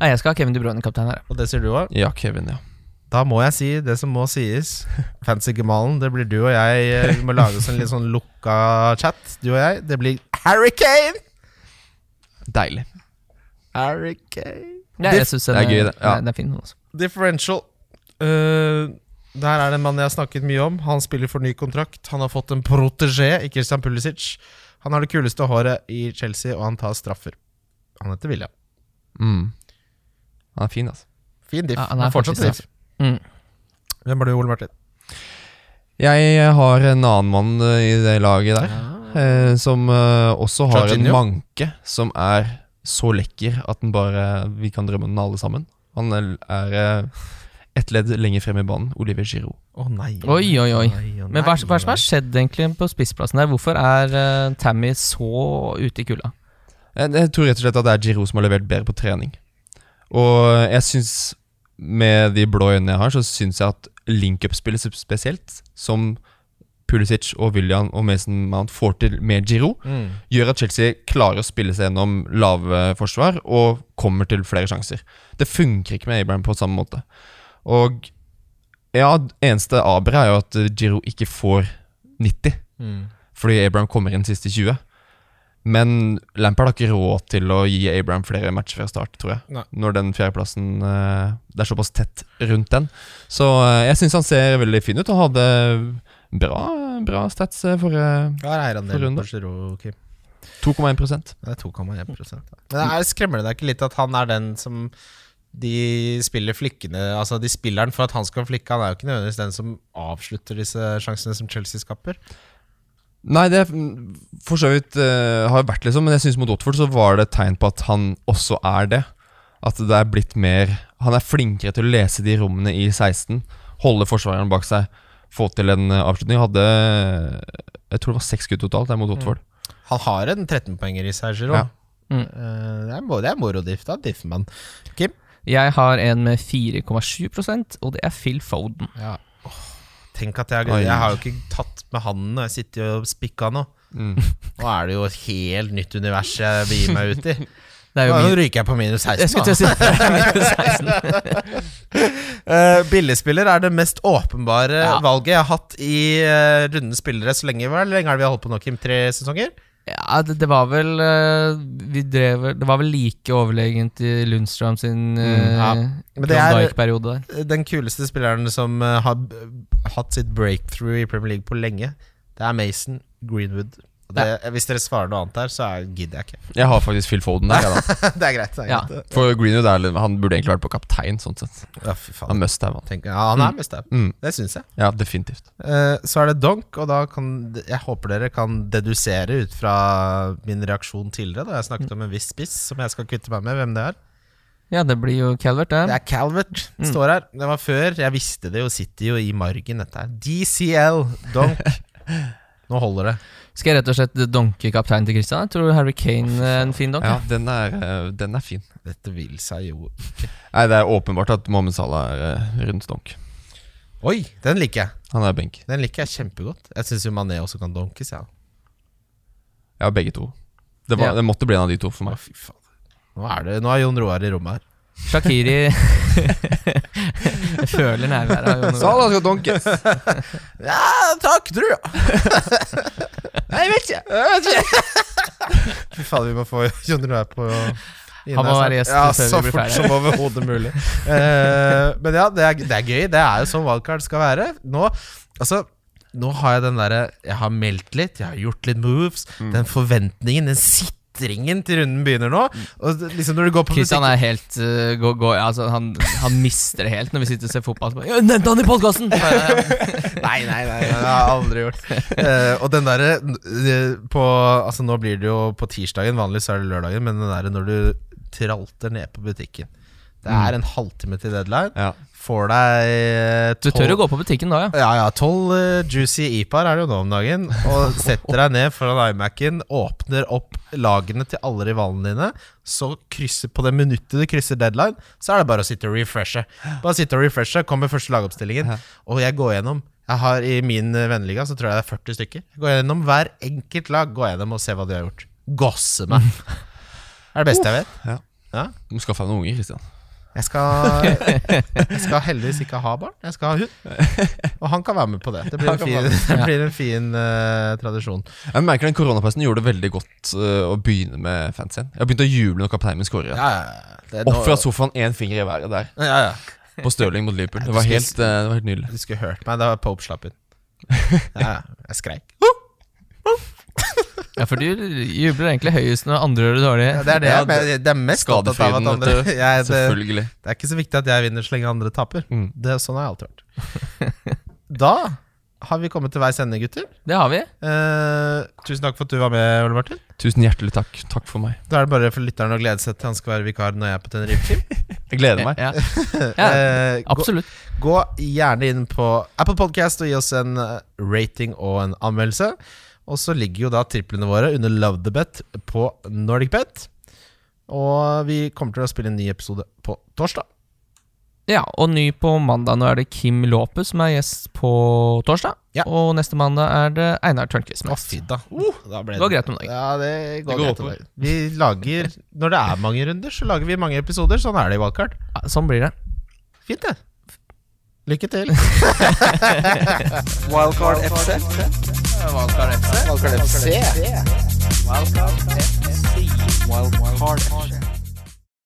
Nei, jeg skal ha Kevin De Bruyne kaptein her. Og det sier du òg? Ja, Kevin, ja. Da må jeg si det som må sies. Fancy-gemalen, det blir du og jeg. eh, Vi må lage oss en litt sånn lukka chat, du og jeg. Det blir Hurricane! Deilig. Hurricane. Ja, jeg synes den, det er gøy, det. Ja. det er fin. Altså. Differential. Uh, der er det en mann jeg har snakket mye om. Han spiller for ny kontrakt. Han har fått en protégé i Christian Pulisic. Han har det kuleste håret i Chelsea, og han tar straffer. Han heter William. Mm. Han er fin, altså. Fin diff. Ja, han han er er fortsatt diff. Mm. Hvem er du, Ole Martin? Jeg har en annen mann eh, i det laget der, eh, som eh, også har en manke som er så lekker at den bare vi kan drømme om den alle sammen. Han er, eh, ett ledd lenger frem i banen. Olivier Giroud. Å nei. Oi, oi, oi. nei, å Men hva, hva er det som har skjedd egentlig på spissplassen der? Hvorfor er eh, Tammy så ute i kulda? Jeg, jeg tror rett og slett at det er Giroud som har levert bedre på trening. Og jeg syns, med de blå øynene jeg har, så syns jeg at link-up-spillet spesielt, som Pulisic og William og Mason Mount får til med Giro, Mm. gjør at Chelsea klarer å spille seg gjennom lave forsvar og kommer til flere sjanser. Det funker ikke med Abraham på samme måte. Og ja, eneste aberet er jo at Giro ikke får 90, Mm. fordi Abraham kommer inn siste 20. Men Lampard har ikke råd til å gi Abraham flere matcher fra start, tror jeg. Nei. Når den fjerdeplassen eh, Det er såpass tett rundt den. Så eh, jeg syns han ser veldig fin ut, og hadde bra, bra stats forrige eh, er For runde. på Giroud, Kim? 2,1% Det er 2,1% Men det er, skremmer det deg ikke litt at han er den som de spiller flikkene Altså de spiller den for at han skal flikke. Han er jo ikke nødvendigvis den som avslutter disse sjansene som Chelsea skaper. Nei, det mm, for så vidt uh, har vært, liksom, men jeg syns mot Watford så var det et tegn på at han også er det. At det er blitt mer Han er flinkere til å lese de rommene i 16, holde forsvareren bak seg, få til en eh, avslutning. Hadde Jeg tror det var seks skudd totalt der mot Watford. Han har en 13-poenger i seg, Giro. Ja. Mm. Eh, det er, det er morodiff, da. Diffman. Kim? Jeg har en med 4,7% og det er Phil Foden. Ja. Tenk at jeg, jeg har jo ikke tatt med han når jeg sitter og spikka nå. Mm. Nå er det jo et helt nytt univers jeg begir meg ut i. Nå min ryker jeg på minus 16. Jeg skulle til å si minus 16. uh, billigspiller er det mest åpenbare Ja. valget jeg har hatt i uh, rundens spillere så lenge. Hvor lenge har vi holdt på nå, Kim? Tre sesonger? Ja, det, det var vel eh, Vi drev Det var vel like overlegent i Lundstrøm sin Mm, ja. Men det er- periode der. Den kuleste spilleren som eh, har hatt sitt breakthrough i Premier League på lenge, det er Mason Greenwood. Og ja. Hvis dere svarer noe annet her, så er, gidder jeg ikke. Jeg har faktisk Phil Foden der. det er greit. Det er Ja. For Greenwood er, han burde egentlig vært på kaptein. sånn sett Ja, fy faen. Han must have han. Tenk, ja, han er must have Mm. Det syns jeg. Ja, definitivt. Uh, så er det donk, og da kan jeg håper dere kan dedusere ut fra min reaksjon tidligere, da jeg snakket om en viss spiss som jeg skal kvitte meg med, hvem det er. Ja, det blir jo Calvert, det. Det er Calvert. Mm. Står her. Det var før. Jeg visste det jo. Sitter jo i margen, dette her. DCL. Donk. Nå holder det. Skal jeg rett og slett donke kapteinen til Christian? Jeg tror Harry Kane er en fin donk. Ja, den er, eh, den er fin. Dette vil seg jo Nei, Det er åpenbart at Mohammed Salah er uh, rundt donk. Oi, den liker jeg. Han er benk. Den liker jeg kjempegodt. Jeg syns jo Mané også kan donkes, ja. Ja, begge to. Det, var, Ja. det måtte bli en av de to for Å, meg. fy faen. Nå er, det, nå er Jon Roar i rommet her. Shakiri Jeg føler nærværet av Jon. Salah skal donkes! Ja, takk, tror jeg. Nei, jeg vet ikke. Jeg vet ikke. Fy faen, vi må få Jon Roar på Han må være gjest ja, før vi så fort som overhodet mulig. uh, men ja, det er, det er gøy. Det er jo sånn wildcard skal være. Nå, altså nå har jeg den derre Jeg har meldt litt, jeg har gjort litt moves. Den forventningen, den sitringen til runden begynner nå. Og liksom når du går på Christian er helt uh, gå, gå, altså, han, han mister det helt når vi sitter og ser fotball. Så bare, «Ja, Nevnte han i podkasten! Nei, nei, nei, det har jeg aldri gjort. Uh, og den derre uh, på Altså Nå blir det jo på tirsdagen, vanligvis er det lørdagen, men den derre når du tralter ned på butikken Det er en halvtime til deadline. Ja. Får deg tolv, Du tør å gå på butikken da, ja. Ja, ja. Tolv uh, juicy IPAR er det jo nå om dagen. Og setter deg ned foran iMac-en, åpner opp lagene til alle rivalene dine. Så krysser på det minuttet du krysser deadline, så er det bare å sitte og refreshe. Bare sitte og refreshe, kommer første lagoppstillingen. Og jeg går gjennom Jeg har I min eh, venneliga så tror jeg det er 40 stykker. Jeg går gjennom hver enkelt lag Går gjennom og ser hva de har gjort. Gosse meg. Det er det beste jeg vet. Ja. Ja. Du må skaffe deg noen unger, Christian. Jeg skal, jeg skal heldigvis ikke ha barn. Jeg skal ha hund. Og han kan være med på det. Det blir en fin, det blir en fin uh, tradisjon. Jeg merker den Koronapesten gjorde det veldig godt uh, å begynne med fansen. Jeg har begynt å juble når kapteinen min scorer. Ja, ja, ja. Opp fra sofaen, én finger i været der. ja, ja. På Stirling mot Liverpool. Det var helt, uh, det var helt nydelig. Du skulle hørt meg da Pope slapp inn. Ja, ja. jeg skreik. Ja, For du jubler egentlig høyest når andre gjør det dårlig. Ja, det er det Ja, jeg det, det er mest opptatt av at andre jeg, det, Selvfølgelig. det er ikke så viktig at jeg vinner så lenge andre taper. Mm. Det, sånn har jeg alltid vært. Da har vi kommet til veis ende, gutter. Det har vi. Eh, tusen takk for at du var med, Ole Martin. Tusen hjertelig takk. Takk for meg. Da er det bare for lytteren å glede seg til han skal være vikar når jeg er på Tenerife. Jeg gleder meg. Ja, ja Eh, gå- absolutt. Gå gjerne inn på Apple Podcast og gi oss en eh, rating og en anmeldelse. Og så ligger jo da triplene våre under Love the Bet på Nordic Bet. Og vi kommer til å spille en ny episode på torsdag. Ja, og ny på mandag. Nå er det Kim Låpe som er gjest på torsdag. Ja. Og neste mandag er det Einar Tørnquist. Å, fy da. Uh, da ble Det går greit om dagen. Ja, det går, Det går greit om dagen. Vi lager Når det er mange runder, så lager vi mange episoder. Sånn er det i valgkart. Ja, sånn blir det. Fint, det. Lykke til. Wildcard FC. Wildcard FC. Wildcard FC. Wildcard FC. Wildcard FC.